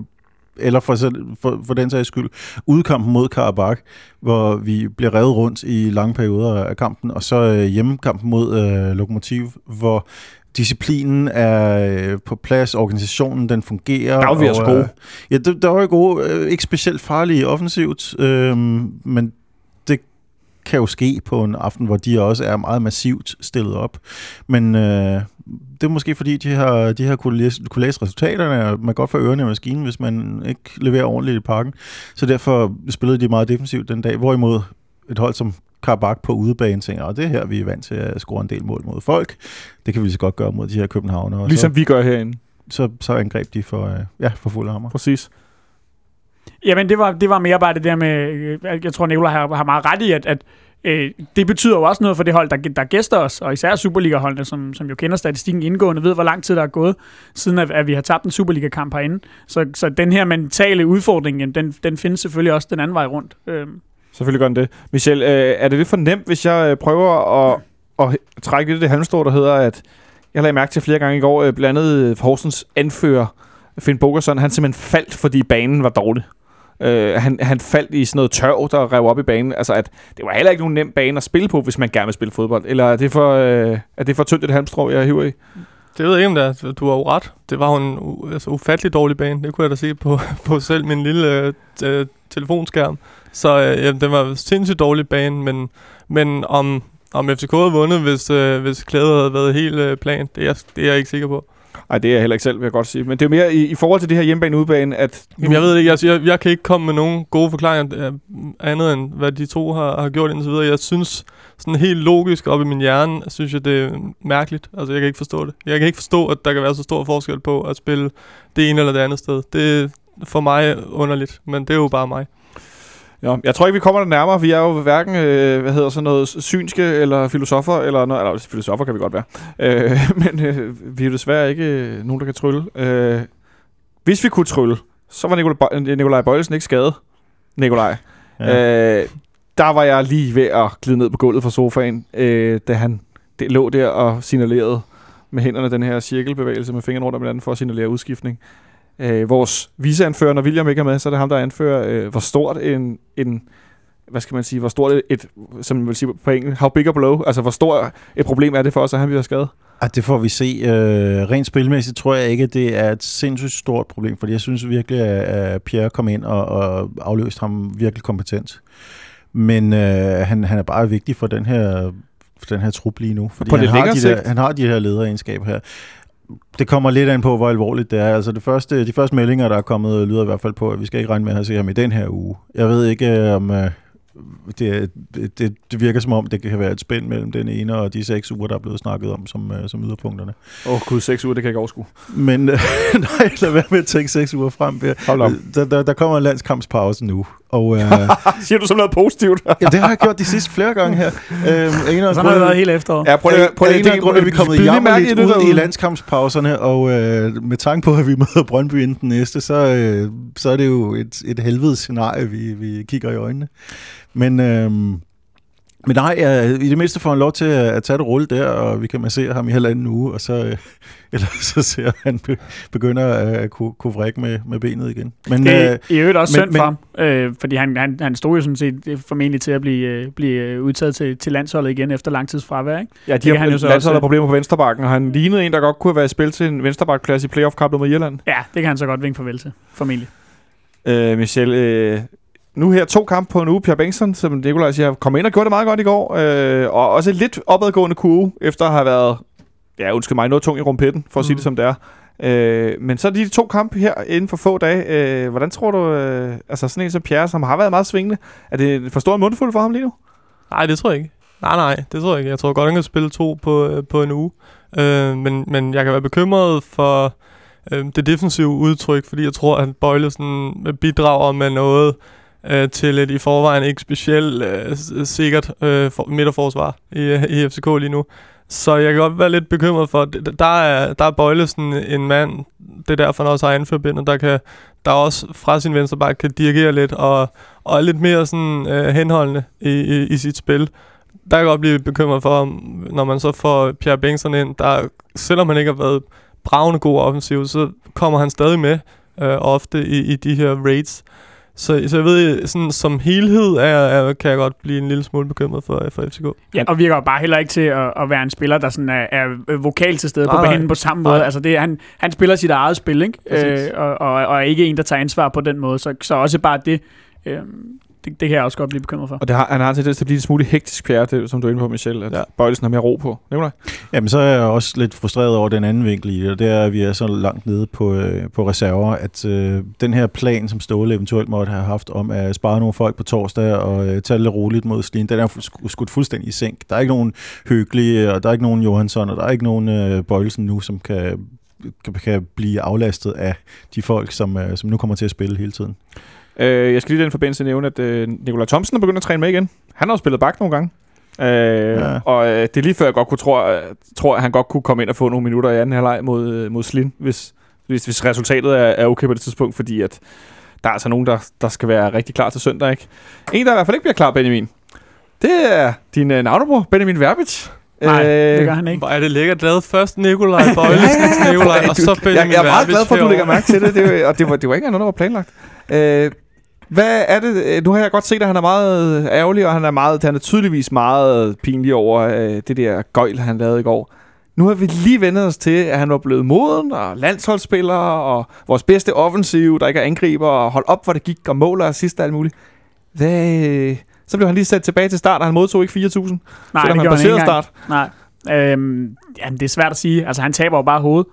eller for, for, for den sags skyld, udkampen mod Karabakh, hvor vi bliver revet rundt i lange perioder af kampen, og så øh, hjemmekampen mod øh, Lokomotiv, hvor disciplinen er øh, på plads, organisationen den fungerer. Der var vi altså gode. Øh, ja, der, der var jo gode, øh, ikke specielt farlige offensivt, øh, men kan jo ske på en aften, hvor de også er meget massivt stillet op. Men øh, det er måske fordi, de har, de har kunne, læse, kunne læse resultaterne, og man godt få ørerne i maskinen, hvis man ikke leverer ordentligt i parken. Så derfor spillede de meget defensivt den dag, hvorimod et hold som Karabakh på udebane tænker, og det er her, vi er vant til at score en del mål mod folk. Det kan vi lige så godt gøre mod de her københavnere. Ligesom så, vi gør herinde. Så, så angreb de for, øh, ja, for fuld hammer. Præcis. Jamen, det var, det var mere bare det der med, øh, jeg tror, Nicolaj har, har meget ret i, at, at øh, det betyder jo også noget for det hold, der, der gæster os, og især Superliga-holdene, som, som jo kender statistikken indgående, ved, hvor lang tid der er gået, siden at, at vi har tabt en Superliga-kamp herinde. Så, så den her mentale udfordring, den, den findes selvfølgelig også den anden vej rundt. Øh. Selvfølgelig gør den det. Michel, øh, er det lidt for nemt, hvis jeg øh, prøver at, at trække lidt det halmstrå, der hedder, at jeg lagde mærke til flere gange i går, øh, blandt andet Horsens anfører, Finn Bogerson, han simpelthen faldt, fordi banen var dårlig. Øh, han, han faldt i sådan noget tørv, der rev op i banen. Altså, at det var heller ikke nogen nem bane at spille på, hvis man gerne vil spille fodbold. Eller er det for, øh, er det for tyndt et halmstrå, jeg hiver i? Det ved jeg ikke, om det er. Du har jo ret. Det var jo en altså, ufattelig dårlig bane. Det kunne jeg da se på, på selv min lille øh, øh telefonskærm. Så øh, ja, det var en sindssygt dårlig bane, men, men om, om FCK havde vundet, hvis, øh, hvis klædet havde været helt øh, plan, det er, det er jeg ikke sikker på. Nej, det er jeg heller ikke selv, vil jeg godt sige. Men det er mere i, i forhold til det her hjemmebane-udbane, at... Jamen, jeg ved det ikke. Jeg, jeg, jeg kan ikke komme med nogen gode forklaringer øh, andet end, hvad de to har, har gjort indtil videre. Jeg synes, sådan helt logisk op i min hjerne, synes jeg, det er mærkeligt. Altså, jeg kan ikke forstå det. Jeg kan ikke forstå, at der kan være så stor forskel på at spille det ene eller det andet sted. Det er for mig underligt, men det er jo bare mig. Ja, jeg tror ikke, vi kommer der nærmere. Vi er jo hverken, øh, hvad hedder sådan noget, synske eller filosofer, eller noget, eller filosofer kan vi godt være. Øh, men øh, vi er jo desværre ikke øh, nogen, der kan trylle. Øh, hvis vi kunne trylle, så var Nikolaj, Nikolaj Bøjelsen ikke skadet. Nikolaj. Ja. Øh, der var jeg lige ved at glide ned på gulvet fra sofaen, øh, da han det lå der og signalerede med hænderne den her cirkelbevægelse med fingrene rundt om hinanden for at signalere udskiftning. Øh, vores viseanfører, når William ikke er med, så er det ham, der anfører, øh, hvor stort en, en, hvad skal man sige, hvor stort et, et som man vil sige på engelsk, how big a blow, altså hvor stort et problem er det for os, at han bliver skadet? Ah, det får vi se. Øh, rent spilmæssigt tror jeg ikke, at det er et sindssygt stort problem, fordi jeg synes virkelig, at Pierre kom ind og, og afløste ham virkelig kompetent. Men øh, han, han er bare vigtig for den her, for den her trup lige nu, fordi på han, har de sigt. der, han har de her lederegenskaber her. Det kommer lidt an på, hvor alvorligt det er. Altså det første, de første meldinger, der er kommet, lyder i hvert fald på, at vi skal ikke regne med at se ham i den her uge. Jeg ved ikke, om øh, det, det, det virker som om, det kan være et spænd mellem den ene og de seks uger, der er blevet snakket om som, øh, som yderpunkterne. Åh oh, gud, seks uger, det kan jeg ikke overskue. Men øh, nej, lad være med at tænke seks uger frem. Der, der, der kommer en landskampspause nu. Og, øh, Siger du som noget positivt? ja, det har jeg gjort de sidste flere gange her. Øhm, en af Sådan har det været hele efteråret. ja, prøv lige, prøv lige, en af grunde, er vi kommet lige mærke jammerligt ud derude. i landskampspauserne, og øh, med tanke på, at vi møder Brøndby inden den næste, så, øh, så er det jo et, et helvedes scenarie, vi, vi kigger i øjnene. Men øh, Men nej, jeg, i det mindste får han lov til at, at tage det rulle der, og vi kan massere ham i halvanden uge, og så, øh, eller så ser han be, begynder at kunne, kunne vrikke med, med benet igen. Men, det er øh, i øvrigt også men- synd for ham, øh, fordi han, han, han stod jo sådan set øh, formentlig til at blive, øh, blive øh, udtaget til, til landsholdet igen efter lang tids fravær. Ikke? Ja, Det de kan har han jo så landsholdet også- har problemer på venstrebakken, og han lignede en, der godt kunne have været i spil til en venstrebackplads i playoff-kampen mod Irland. Ja, det kan han så godt vinke farvel til, formentlig. Øh, Michel, øh, nu her to kampe på en uge. Pierre Bengtsson, som Nikolaj siger, kom ind og gjorde det meget godt i går. Øh, og også et lidt opadgående kurve, efter at have været, ja, undskyld mig, noget tung i rumpetten, for at mm. sige Mm. det som det er. Øh, men så de to kampe her inden for få dage. Øh, hvordan tror du, øh, altså sådan en som Pierre, som har været meget svingende, er det for stor en mundfuld for ham lige nu? Nej, det tror jeg ikke. Nej, nej, det tror jeg ikke. Jeg tror godt, han kan spille to på, øh, på en uge. Øh, men, men jeg kan være bekymret for øh, det defensive udtryk, fordi jeg tror, at Bøjlesen bidrager med noget øh, til et i forvejen ikke specielt øh, sikkert øh, for, midterforsvar i, i FCK lige nu. Så jeg kan godt være lidt bekymret for, at der er, der er Bøjlesen en mand, det er derfor, han også har anførbindet, der kan der også fra sin venstre back kan dirigere lidt og, og er lidt mere sådan øh, henholdende i, i, i sit spil. Der kan jeg godt blive bekymret for, når man så får Pierre Bengtsson ind, der selvom han ikke har været bravende god offensiv, så kommer han stadig med øh, ofte i, i de her raids. Så, så jeg ved, sådan, som helhed er, er, kan jeg godt blive en lille smule bekymret for, for FCK. Ja, og virker bare heller ikke til at, at være en spiller, der sådan er, er vokal til stede Nej, på banen på samme Nej. måde. Altså det, er- han, han spiller sit eget spil, ikke? Øh, og, og, og er ikke en, der tager ansvar på den måde. Så, så også bare det, øh, det, det kan jeg også godt blive bekymret for. Og det har, han har en tendens til at blive en smule hektisk, Pierre, det, som du er inde på, Michel, at ja. Bøjlesen har mere ro på. Nikolaj? Jamen, så er jeg også lidt frustreret over den anden vinkel i det, og det er, at vi er så langt nede på, øh, på reserver, at øh, den her plan, som Ståle eventuelt måtte have haft om at spare nogle folk på torsdag og øh, tage det lidt roligt mod Slien, den er fu- sk- skudt fuldstændig i sænk. Der er ikke nogen hyggelige, og der er ikke nogen Johansson, og der er ikke nogen øh, Bøjelsen nu, som kan, kan, kan blive aflastet af de folk, som, øh, som nu kommer til at spille hele tiden. Øh, jeg skal lige i den forbindelse nævne, at øh, Nikolaj Thomsen er begyndt at træne med igen. Han har jo spillet bak nogle gange. Øh, ja. Og øh, det er lige før, jeg godt kunne tro, øh, tror, at han godt kunne komme ind og få nogle minutter i anden halvleg mod, øh, mod Slin, hvis, hvis, hvis resultatet er, er okay på det tidspunkt, fordi at der er altså nogen, der, der skal være rigtig klar til søndag. Ikke? En, der i hvert fald ikke bliver klar, Benjamin, det er din øh, navnebror, Benjamin Verbitz. Nej, Øh, det gør han ikke. Hvor er det lækkert lavet. Først Nikolaj Bøjlesen til Nikolaj, og så jeg, Benjamin jeg er meget glad for, at du lægger mærke til det, det var- og det var, det var ikke engang noget, der var planlagt. Øh, hvad er det? øh, Nu har jeg godt set, at han er meget ærgerlig, og han er, meget, han er tydeligvis meget pinlig over øh, det der gøjl, han lavede i går. Nu har vi lige vendt os til, at han var blevet moden, og landsholdsspiller, og vores bedste offensiv, der ikke er angriber, og hold op, hvor det gik, og måler og sidst og alt muligt. Hvad, øh, så blev han lige sat tilbage til start, og han modtog ikke 4.000, Nej, selvom det han gjorde han ikke start. Nej. Øhm, jamen, det er svært at sige. Altså, han taber jo bare hovedet.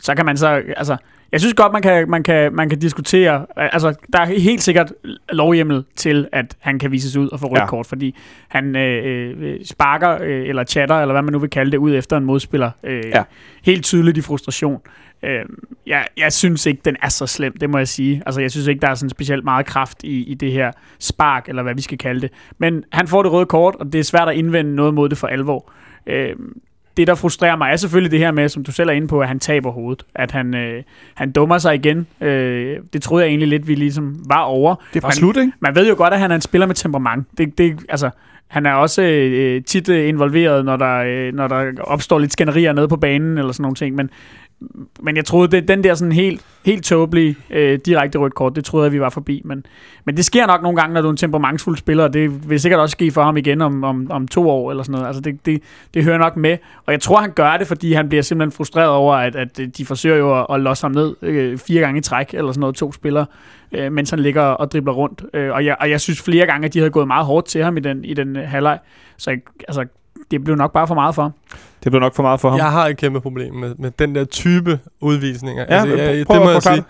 Så kan man så... Altså, jeg synes godt, man kan, man kan, man kan diskutere... Altså, der er helt sikkert lovhjemmel til, at han kan vises ud og få rødt Ja. kort, fordi han øh, øh, sparker, øh, eller chatter, eller hvad man nu vil kalde det, ud efter en modspiller. Øh, Ja. Helt tydeligt i frustration. Øh, jeg, jeg synes ikke, den er så slem, det må jeg sige. Altså, jeg synes ikke, der er sådan specielt meget kraft i, i det her spark, eller hvad vi skal kalde det. Men han får det røde kort, og det er svært at indvende noget mod det for alvor. Øh, det, der frustrerer mig, er selvfølgelig det her med, som du selv er inde på, at han taber hovedet. At han, øh, han dummer sig igen. Øh, det troede jeg egentlig lidt, vi ligesom var over. Det bare Man- slut, ikke? Man ved jo godt, at han er en spiller med temperament. Det, det, altså, han er også øh, tit øh, involveret, når der, øh, når der opstår lidt skænderier nede på banen, eller sådan nogle ting. Men, men jeg troede, det, den der sådan helt, helt tåbelige øh, direkte rødt kort, det troede jeg, vi var forbi. Men, men det sker nok nogle gange, når du er en temperamentsfuld spiller, og det vil sikkert også ske for ham igen om, om, om to år, eller sådan noget. Altså, det, det, det hører nok med. Og jeg tror, han gør det, fordi han bliver simpelthen frustreret over, at, at de forsøger jo at, at losse ham ned øh, fire gange i træk, eller sådan noget, to spillere øh, mens han ligger og dribler rundt. Øh, og, jeg, og jeg synes flere gange, at de havde gået meget hårdt til ham i den, i den halvleg. Så jeg, altså, det blev nok bare for meget for ham. Det blev nok for meget for ham. Jeg har et kæmpe problem med, med den der type udvisninger. Ja, men prøv at forklare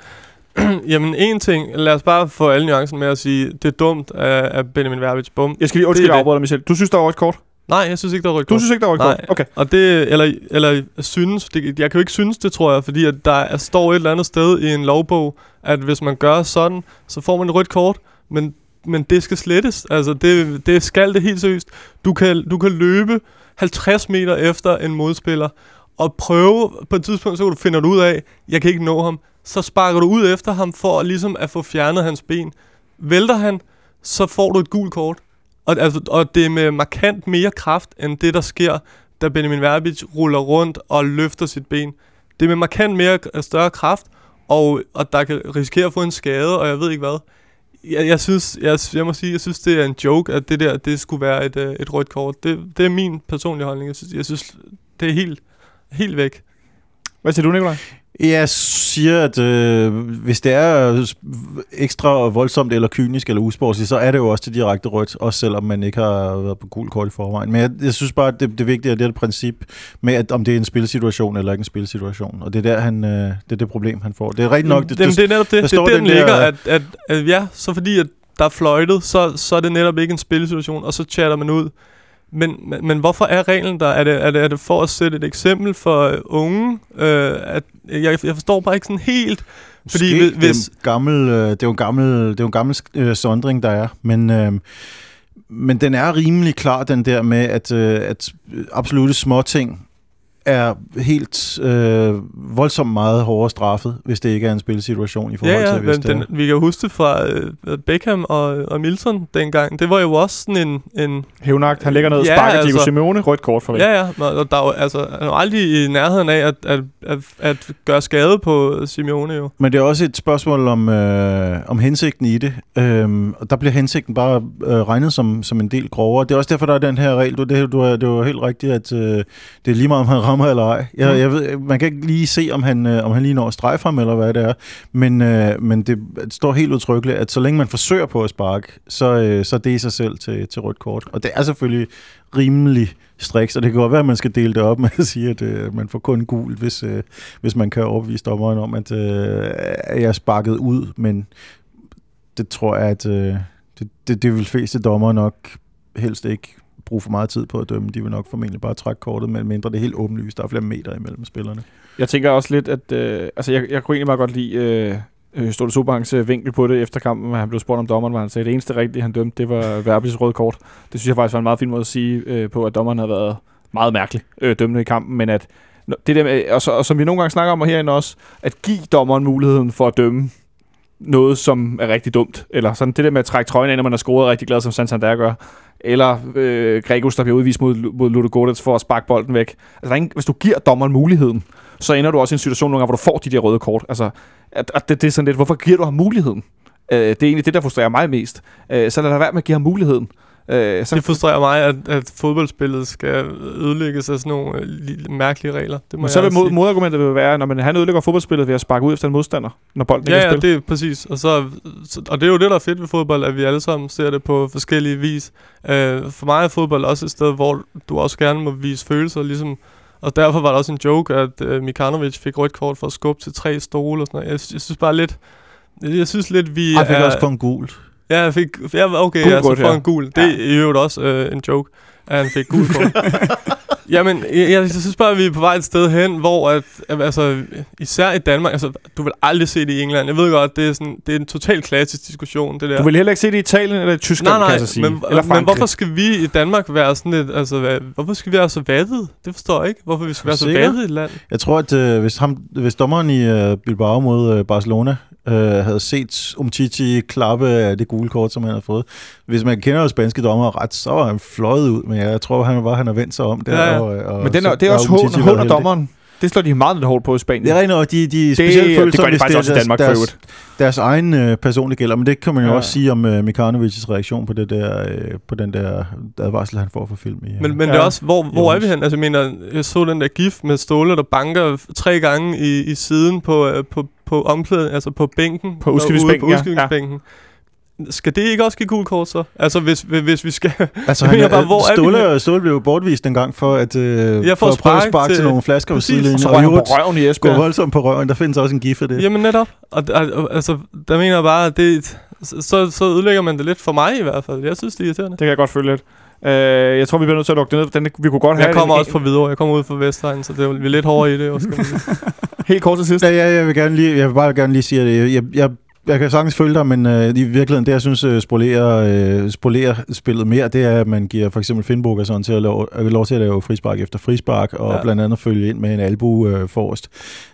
Jamen en ting, lad os bare få alle nuancerne med at sige, det er dumt af, af Benjamin Verbitz. Bum. Jeg skal lige undskyld Det det. afbryde dig, Michel. Du synes, der var et kort? Nej, jeg synes ikke, der er rødt Du synes ikke, der var et Nej. kort? Okay. Og det, eller, eller synes, det, jeg kan jo ikke synes det, tror jeg, fordi at der er, står et eller andet sted i en lovbog, at hvis man gør sådan, så får man et rødt kort, men, men det skal slettes. Altså, det, det skal det helt seriøst. Du kan, du kan løbe 50 meter efter en modspiller, og prøve på et tidspunkt, så kan du ud af, jeg kan ikke nå ham. Så sparker du ud efter ham for ligesom at få fjernet hans ben. Vælter han, så får du et gult kort. Og, altså, og det er med markant mere kraft, end det, der sker, da Benjamin Verbic ruller rundt og løfter sit ben. Det er med markant mere øh, større kraft, og, og der kan risikere at få en skade, og jeg ved ikke hvad. Jeg, jeg synes, jeg, jeg må sige, jeg synes, det er en joke, at det der, det skulle være et, øh, et rødt kort. Det, det er min personlige holdning. Jeg synes, jeg synes det er helt, helt væk. Hvad siger du, Nikolaj? Jeg siger, at øh, hvis det er ekstra voldsomt eller kynisk eller usportsligt, så er det jo også til direkte rødt, også selvom man ikke har været på gul kort i forvejen. Men jeg, jeg synes bare, at det, det vigtige er det, er det princip med, at om det er en spilsituation eller ikke en spilsituation. Og det er der, han, øh, det er det problem, han får. Det er rigtigt nok... Det, det, det er netop det. Det er der, den, den ligger, at, at, at, ja, så fordi at der er fløjtet, så, så er det netop ikke en spilsituation, og så chatter man ud. Men, men, men hvorfor er reglen der? Er det, er, det, er det for at sætte et eksempel for uh, unge? Uh, at, jeg, jeg forstår bare ikke sådan helt... Fordi Måske, hvis, det, er gammel, øh, det er jo en gammel, det er jo en gammel øh, sondring, der er. Men, øh, men den er rimelig klar, den der med, at, øh, at absolutte småting er helt øh, voldsomt meget hårdere straffet, hvis det ikke er en spilsituation i forhold ja, ja, til, hvis men den, vi kan huske det fra øh, Beckham og, og Milton dengang. Det var jo også sådan en... en Hævnagt, han ligger ned og ja, sparker altså, Diego Simeone, rødt kort for Ja, ja, og der er jo, altså, han er aldrig i nærheden af at, at, at, at gøre skade på Simeone jo. Men det er også et spørgsmål om, øh, om hensigten i det. Øhm, og der bliver hensigten bare øh, regnet som, som en del grovere. Det er også derfor, der er den her regel. Du, det, du, det var helt rigtigt, at øh, det er lige meget, om han rammer eller ej. Jeg, mm. jeg ved, man kan ikke lige se, om han, øh, om han lige når at strege frem, eller hvad det er. Men, øh, men det, det står helt udtrykkeligt, at så længe man forsøger på at sparke, så, øh, så er det i sig selv til, til rødt kort. Og det er selvfølgelig rimelig striks, og det kan godt være, at man skal dele det op med at sige, at øh, man får kun gul, hvis, øh, hvis man kan overbevise dommeren om, at øh, jeg er sparket ud, men det tror jeg, at øh, det, det, det vil fleste dommer nok helst ikke bruge for meget tid på at dømme. De vil nok formentlig bare trække kortet, men mindre det er helt åbenlyst. Der er flere meter imellem spillerne. Jeg tænker også lidt, at øh, altså jeg, jeg kunne egentlig bare godt lide øh, øh Ståle Stolte øh, vinkel på det efter kampen, hvor han blev spurgt om dommeren, hvor han sagde, at det eneste rigtige, han dømte, det var Verbis røde kort. Det synes jeg faktisk var en meget fin måde at sige øh, på, at dommeren havde været meget mærkelig øh, dømmende i kampen, men at det der med, og, så, og som vi nogle gange snakker om herinde også, at give dommeren muligheden for at dømme noget, som er rigtig dumt. Eller sådan det der med at trække trøjen ind, når man har scoret rigtig glad, som Santander gør. Eller øh, Gregus, der bliver udvist mod, mod Ludogorets for at sparke bolden væk. Altså, der er ingen, hvis du giver dommeren muligheden, så ender du også i en situation nogle gange, hvor du får de der røde kort. Altså, at, at det, det er sådan lidt, hvorfor giver du ham muligheden? Øh, det er egentlig det, der frustrerer mig mest. Øh, så lad dig være med at give ham muligheden. Øh, så det frustrerer mig, at, at fodboldspillet skal ødelægges af sådan nogle øh, mærkelige regler. Det må Men så vil mod, modargumentet vil være, når man, han ødelægger fodboldspillet ved at sparke ud efter en modstander, når bolden ja, ikke er Ja, det er præcis. Og, så, så, og det er jo det, der er fedt ved fodbold, at vi alle sammen ser det på forskellige vis. Øh, for mig er fodbold også et sted, hvor du også gerne må vise følelser, ligesom og derfor var der også en joke, at øh, Mikanovic fik rødt kort for at skubbe til tre stole og sådan noget. Jeg, jeg synes bare lidt... Jeg synes lidt, vi Jeg fik er, også kun gul. Ja, jeg fik, ja, okay, gul altså for en gul. Det er i øvrigt også øh, en joke, at han fik gul kort. Jamen, jeg, jeg, synes bare, at vi er på vej et sted hen, hvor at, altså, især i Danmark, altså, du vil aldrig se det i England. Jeg ved godt, det er, sådan, det er en total klassisk diskussion, det der. Du vil heller ikke se det i Italien eller i Tyskland, nej, nej, kan jeg så sige. Men, eller men hvorfor skal vi i Danmark være sådan lidt, altså, hvad, hvorfor skal vi være så vattet? Det forstår jeg ikke. Hvorfor vi skal være så vattet i et land? Jeg tror, at øh, hvis, ham, hvis dommeren i øh, Bilbao mod øh, Barcelona øh, havde set Umtiti klappe af det gule kort, som han havde fået. Hvis man kender jo spanske dommer ret, så var han fløjet ud, men jeg tror, han var han har vendt sig om der. Ja, ja. Og, og men den er, det er også hånd af dommeren. Det slår de meget lidt hårdt på i Spanien. Det er rent, og de, de det, specielt følelser, det gør de faktisk også i Danmark deres, deres, deres egen øh, personlige gælder, men det kan man jo ja. også sige om øh, Mikanovics reaktion på, det der, øh, på den der advarsel, han får for film. I, men, men ja. det er også, hvor, hvor er vi hen? Altså, jeg mener, jeg så den der gif med Ståle, der banker tre gange i, i siden på, øh, på, på omklæden, altså på bænken. På udskibningsbænken, ja. Skal det ikke også give gul kort så? Altså hvis, hvis vi skal... Altså han, bare, hvor Ståle, er vi Ståle blev bortvist en gang for at, øh, ja, for, for at prøve at sparke til, til nogle flasker på sidelinjen. Og så røg på røven i Esbjerg. Gå voldsomt på røven. Der findes også en gif af det. Jamen netop. Og, og, altså, der mener jeg bare, at det, så, så ødelægger man det lidt for mig i hvert fald. Jeg synes, det er irriterende. Det kan jeg godt følge lidt. Uh, jeg tror, vi bliver nødt til at lukke det ned. Den, vi kunne godt jeg have kommer også fra Hvidovre. Jeg kommer ud fra Vestegn, så det er, vi er lidt hårdere i det. Også, Helt kort til sidst. Ja, ja, jeg, vil gerne lige, jeg vil bare gerne lige sige, at jeg, jeg, jeg kan sagtens følge dig, men øh, i virkeligheden, det jeg synes øh, spolerer, øh, spolerer spillet mere, det er, at man giver for eksempel Finnburg sådan til at lov, øh, lov til at lave frispark efter frispark, og Ja. blandt andet følge ind med en albu øh, forrest,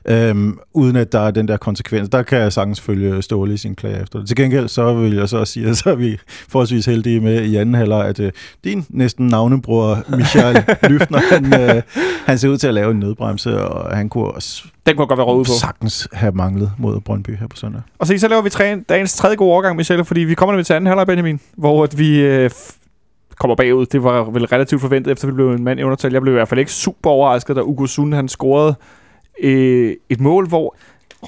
øhm, uden at der er den der konsekvens. Der kan jeg sagtens følge Ståle i sin klage efter det. Til gengæld, så vil jeg så sige, at så er vi forholdsvis heldige med i anden halvleg, at øh, din næsten navnebror, Michael Lyftner, han, øh, han ser ud til at lave en nødbremse, og han kunne også Den kunne godt være råd på. sagtens have manglet mod Brøndby her på søndag. Og så, så laver vi træ, dagens tredje gode overgang, Michelle, fordi vi kommer nemlig til anden halvleg, Benjamin, hvor at vi øh, kommer bagud. Det var vel relativt forventet, efter vi blev en mand i undertal. Jeg blev i hvert fald ikke super overrasket, da Ugo Sund, han scorede øh, et mål, hvor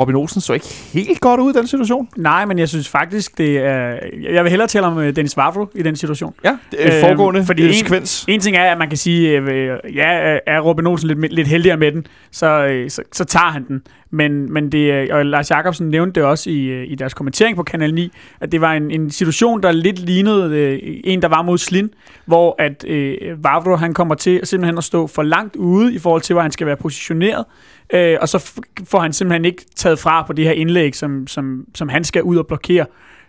Robin Olsen så ikke helt godt ud i den situation. Nej, men jeg synes faktisk, det er... Jeg vil hellere tale om øh, Dennis Vavro i den situation. Ja, det er Øh, foregående fordi fordi en- sekvens. En ting er, at man kan sige, øh, ja, er Robin Olsen lidt, lidt heldigere med den, så, øh, så, så tager han den. Men, men det, øh, og Lars Jakobsen nævnte det også i, øh, i deres kommentering på Kanal 9, at det var en, en situation, der lidt lignede øh, en, der var mod Slin, hvor at øh, Vavro han kommer til simpelthen at stå for langt ude i forhold til, hvor han skal være positioneret, øh, og så får han simpelthen ikke taget fra på det her indlæg, som, som, som han skal ud og blokere.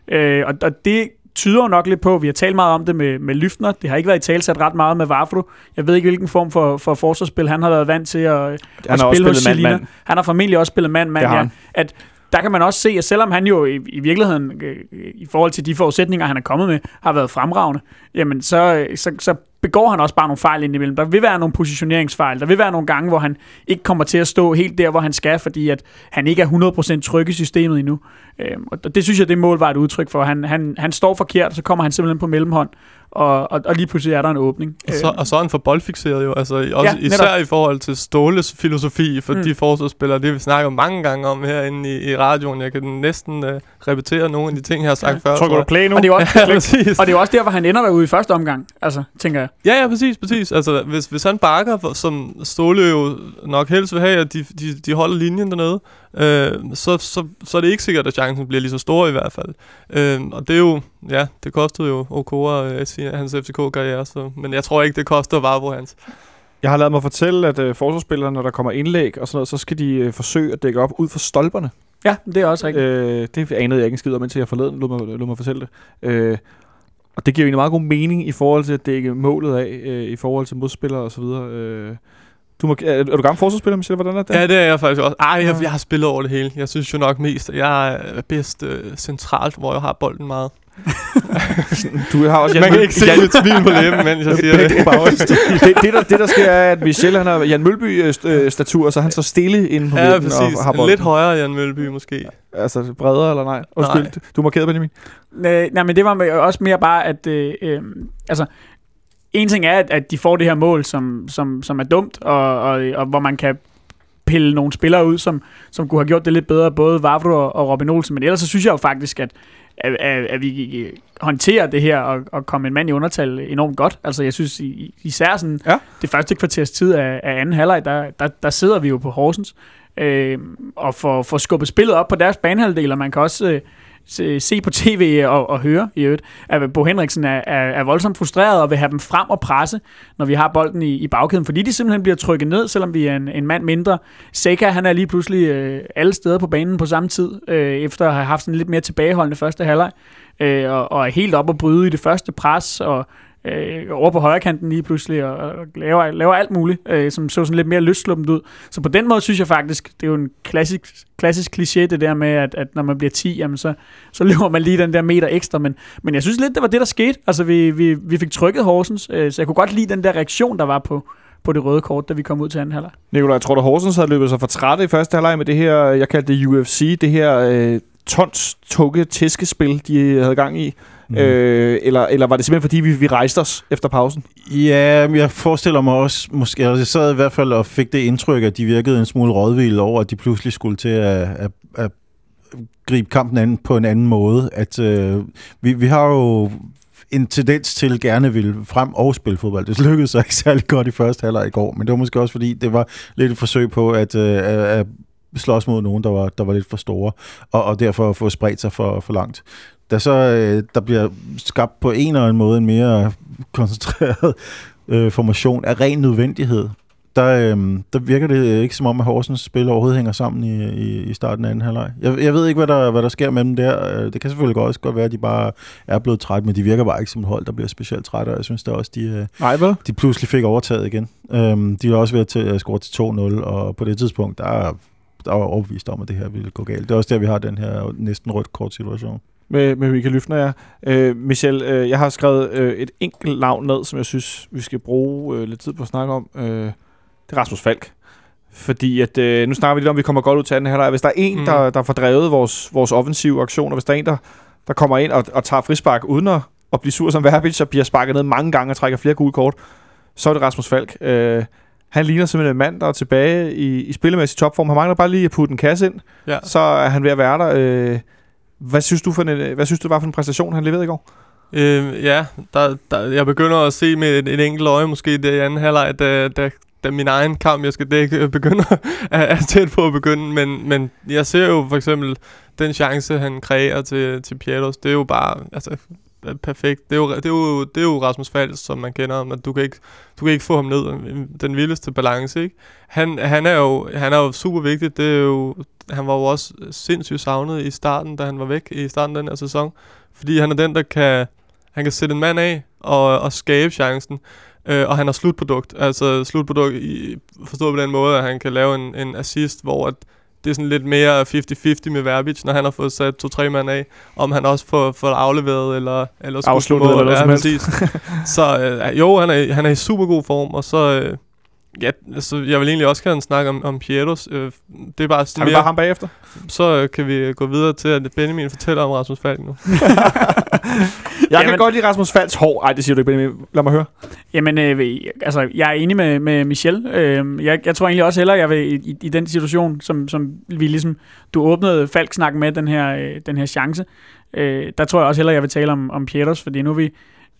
Øh, og, og det tyder jo nok lidt på, vi har talt meget om det med, med Lyftner, det har ikke været i talsat ret meget med Vavro. Jeg ved ikke, hvilken form for, for forsvarsspil han har været vant til at, Han at har også spille hos spillet Selina. mand-mand. Han har formentlig også spillet mand-mand, ja. At der kan man også se, at selvom han jo i, i virkeligheden, øh, i forhold til de forudsætninger, han er kommet med, har været fremragende, jamen så, øh, så, så begår han også bare nogle fejl indimellem. Der vil være nogle positioneringsfejl. Der vil være nogle gange, hvor han ikke kommer til at stå helt der, hvor han skal, fordi at han ikke er 100% tryg i systemet endnu. Øhm, og det synes jeg, det mål var et udtryk for. Han, han, han står forkert, og så kommer han simpelthen på mellemhånd, og, og, og lige pludselig er der en åbning. Og så, og så er han for boldfixeret jo, altså også Ja, netop. især i forhold til Ståles filosofi for Mm. de forsvarsspillere, det vi snakker mange gange om herinde i, i radioen. Jeg kan næsten uh, repetere nogle af de ting, jeg har sagt Ja. før. Trykker tror du play nu? Og det er også, Ja, præcis. og det er også der, hvor han ender derude i første omgang, altså, tænker jeg. Ja, ja, præcis, præcis. Altså, hvis, hvis han bakker, som Ståle jo nok helst vil have, at de, de, de holder linjen dernede, øh, så, så, så er det ikke sikkert, at chancen bliver lige så stor i hvert fald. Øh, og det er jo, ja, det kostede jo Okora øh, hans FCK-karriere, så, men jeg tror ikke, det koster Vavro hans. Jeg har lavet mig fortælle, at øh, forsvarsspillere, når der kommer indlæg og sådan noget, så skal de øh, forsøge at dække op ud for stolperne. Ja, det er også rigtigt. Øh, det anede jeg ikke en skid om, indtil jeg forleden lod mig, lod mig fortælle det. Øh, og det giver jo egentlig meget god mening i forhold til at dække målet af, øh, i forhold til modspillere og så videre. Øh, du må, er, du gammel forsvarsspiller, Michelle? Hvordan er det? Ja, det er jeg faktisk også. Ej, jeg, Ja. jeg har spillet over det hele. Jeg synes jo nok mest, at jeg er bedst øh, centralt, hvor jeg har bolden meget. Du har også Man kan Møl- ikke se Jan- mit smil på læben, mens jeg siger det. det, det, der, det, der sker, er, at Michelle han har Jan Mølby-statur, så han står stille inde på Ja, midten præcis. og har bolden. Lidt højere Jan Mølby måske. Altså bredere eller nej? Undskyld, Nej. du markerede Benjamin. Øh, nej, men det var også mere bare, at øh, øh, altså, en ting er, at, at de får det her mål, som, som, som er dumt, og, og, og hvor man kan pille nogle spillere ud, som, som kunne have gjort det lidt bedre, både Vavro og, og Robin Olsen. Men ellers så synes jeg jo faktisk, at, at, at, at vi håndterer det her og, og komme en mand i undertal enormt godt. Altså jeg synes i- især sådan Ja. det første kvarters tid af, af anden halvleg, der, der, der sidder vi jo på Horsens øh, og får, får skubbet spillet op på deres banehalvdel, og man kan også øh, se, se på tv og, og høre i øvrigt, at Bo Henriksen er, er, er voldsomt frustreret og vil have dem frem og presse, når vi har bolden i, i bagkæden, fordi de simpelthen bliver trykket ned, selvom vi er en, en mand mindre. Seca, han er lige pludselig øh, alle steder på banen på samme tid, øh, efter at have haft sådan en lidt mere tilbageholdende første halvleg, øh, og, og er helt op og bryde i det første pres, og øh, over på højre kanten lige pludselig, og, og laver, laver alt muligt, øh, som så sådan lidt mere løssluppent ud. Så på den måde synes jeg faktisk, det er jo en klassisk, klassisk kliché, det der med, at, at når man bliver 10, jamen så, så løber man lige den der meter ekstra, men, men jeg synes lidt, det var det, der skete. Altså, vi, vi, vi fik trykket Horsens, øh, så jeg kunne godt lide den der reaktion, der var på, på det røde kort, da vi kom ud til anden halvleg. Nikolaj, jeg tror du, Horsens havde løbet sig for trætte i første halvleg med det her, jeg kaldte det UFC, det her øh, tons tukke tæskespil, de havde gang i? Mm. Øh, eller, eller var det simpelthen fordi, vi, vi rejste os efter pausen? Ja, jeg forestiller mig også, måske, altså jeg sad i hvert fald og fik det indtryk, at de virkede en smule rådvilde over, at de pludselig skulle til at, at, at gribe kampen an på en anden måde. At, øh, vi, vi har jo en tendens til gerne vil frem og spille fodbold. Det lykkedes så ikke særlig godt i første halvleg i går, men det var måske også fordi, det var lidt et forsøg på at, øh, at slås mod nogen, der var, der var lidt for store, og, og derfor få spredt sig for, for langt. Da så øh, der bliver skabt på en eller anden måde en mere koncentreret øh, formation af ren nødvendighed, der, øhm, der virker det ikke som om, at Horsens spil overhovedet hænger sammen i, i, i starten af anden halvleg. Jeg, jeg ved ikke, hvad der, hvad der sker med dem der. Øh, Det kan selvfølgelig også godt være, at de bare er blevet trætte, men de virker bare ikke som et hold, der bliver specielt trætte, og jeg synes da også, de, øh, Nej, vel? de pludselig fik overtaget igen. Øhm, de var også ved til at score til 2-0, og på det tidspunkt, der, der var overbevist om, at det her ville gå galt. Det er også der, vi har den her næsten rødt kort situation. Med, med Michael Lyfner, ja. Øh, Michel, øh, jeg har skrevet øh, et enkelt navn ned, som jeg synes, vi skal bruge øh, lidt tid på at snakke om. Øh, det er Rasmus Falk. Fordi at, øh, nu snakker vi lidt om, at vi kommer godt ud til anden halvleg. Hvis der er en, Mm. der, der får drevet vores, vores offensive aktioner, hvis der er en, der, der kommer ind og, og tager frispark uden at, at blive sur som Verbic, og bliver sparket ned mange gange og trækker flere gule kort, så er det Rasmus Falk. Øh, han ligner simpelthen en mand, der er tilbage i, i spillemæssig topform. Han mangler bare lige at putte en kasse ind, Ja. så er han ved at være der. Øh, hvad synes du for en, øh, hvad synes du var for en præstation, han leverede i går? Øh, ja, der, der, jeg begynder at se med et, et enkelt øje måske det i anden halvleg, da, da, da min egen kamp, jeg skal dække, øh, begynder er, er tæt på at begynde. Men, men jeg ser jo for eksempel den chance, han kreerer til, til Pietos, det er jo bare altså, perfekt. Det er, jo, det, er jo, det er jo Rasmus Fals, som man kender men at du kan ikke, du kan ikke få ham ned. Den vildeste balance, ikke? Han, han, er jo, han er jo super vigtig. Det er jo, han var jo også sindssygt savnet i starten, da han var væk i starten af den her sæson. Fordi han er den, der kan, han kan sætte en mand af og, og skabe chancen. Øh, og han har slutprodukt. Altså slutprodukt i, forstået på den måde, at han kan lave en, en assist, hvor at det er sådan lidt mere 50-50 med Verbic, når han har fået sat to-tre mand af, om han også får, får afleveret eller, eller Afsluttet eller noget som helst. så øh, jo, han er, han er i super god form, og så... Øh, Ja, altså, jeg vil egentlig også gerne snakke om, om Pietos. Øh, det er bare sådan Har vi mere, bare ham bagefter? så øh, kan vi gå videre til, at Benjamin fortæller om Rasmus Falk nu. Jeg kan Jamen- godt lide Rasmus Falks hår. Ej, det siger du ikke, Benjamin. Lad mig høre. Jamen, øh, altså, jeg er enig med, med Michel. Øh, jeg, jeg tror egentlig også hellere, jeg vil i, i, i den situation, som, som vi ligesom, du åbnede Falk-snakken med, den her, øh, den her chance, øh, der tror jeg også hellere, jeg vil tale om, om Pieters, fordi nu er vi,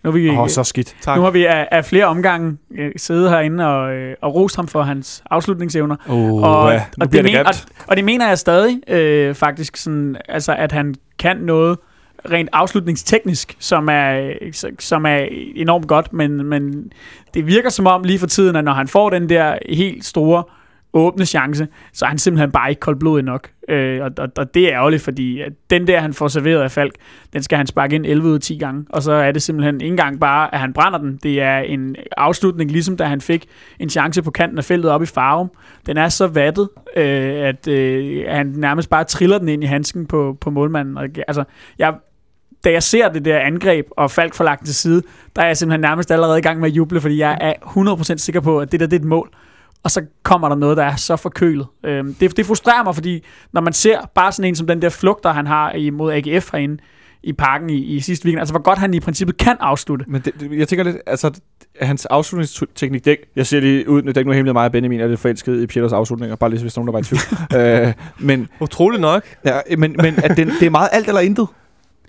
nu er vi, Åh, oh, så skidt. Tak. nu har vi af, af flere omgange øh, siddet herinde og, øh, og rost ham for hans afslutningsevner. Oh, og, ja. Og, det det men, og, og det mener jeg stadig øh, faktisk, sådan, altså, at han kan noget rent afslutningsteknisk, som er, som er enormt godt, men, men det virker som om lige for tiden, at når han får den der helt store åbne chance, så er han simpelthen bare ikke koldblodig nok. Øh, og, og, og det er ærgerligt, fordi at den der, han får serveret af Falk, den skal han sparke ind 11 ud af 10 gange, og så er det simpelthen ikke engang bare, at han brænder den. Det er en afslutning, ligesom da han fik en chance på kanten af feltet op i Farum. Den er så vattet, øh, at øh, han nærmest bare triller den ind i handsken på, på målmanden. Og, altså, jeg, da jeg ser det der angreb, og Falk får lagt til side, der er jeg simpelthen nærmest allerede i gang med at juble, fordi jeg er 100% sikker på, at det der det er et mål. Og så kommer der noget, der er så forkølet. Øhm, det, det frustrerer mig, fordi når man ser bare sådan en som den der flugter, han har imod AGF herinde i parken i, i sidste weekend, altså hvor godt han i princippet kan afslutte. Men det, det, jeg tænker lidt, altså, hans afslutningsteknik, det, jeg siger lige ud, det er ikke noget hemmeligt mig, at Benjamin er lidt forelsket i Pieters afslutninger, bare lige hvis nogen der var i tvivl. øh, men, Utroligt nok. ja, men, men at den, det er meget alt eller intet.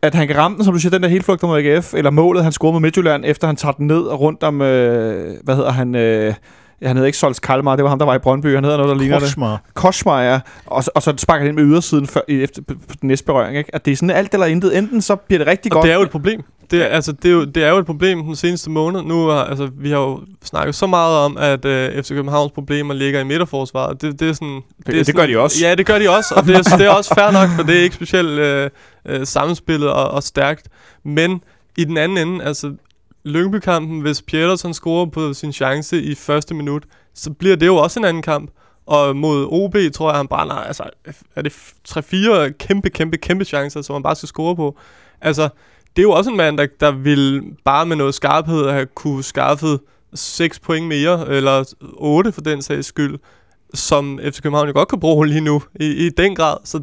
At han kan ramme den, som du siger, den der helt flugt mod AGF, eller målet, han scorede mod Midtjylland, efter han tager den ned og rundt om, øh, hvad hedder han, øh, han hedder ikke Sols Kalmar, det var ham, der var i Brøndby, han hedder noget, der ligner det. Korsmar. Korsmar, ja. Og, så- og så sparker han ind med ydersiden før, efter, på, den næste berøring. Ikke? At det er sådan alt eller intet. Enten så bliver det rigtig Og godt. det er jo et problem. Det er, altså, det, er jo, det er jo et problem den seneste måned. Nu har, altså, vi har jo snakket så meget om, at øh, FC Københavns problemer ligger i midterforsvaret. Det, det, er sådan, det er gør sådan, de også. Ja, det gør de også. Og det, er- det er også fair nok, for det er ikke specielt øh, øh, sammenspillet og, og stærkt. Men i den anden ende, altså Lyngby-kampen, hvis Pietersen scorer på sin chance i første minut, så bliver det jo også en anden kamp. Og mod OB tror jeg, han brænder, altså, er det 3-4 kæmpe, kæmpe, kæmpe chancer, som han bare skal score på. Altså, det er jo også en mand, der, der vil bare med noget skarphed have kunne skaffet 6 point mere, eller 8 for den sags skyld, som FC København jo godt kan bruge lige nu, i, i den grad. Så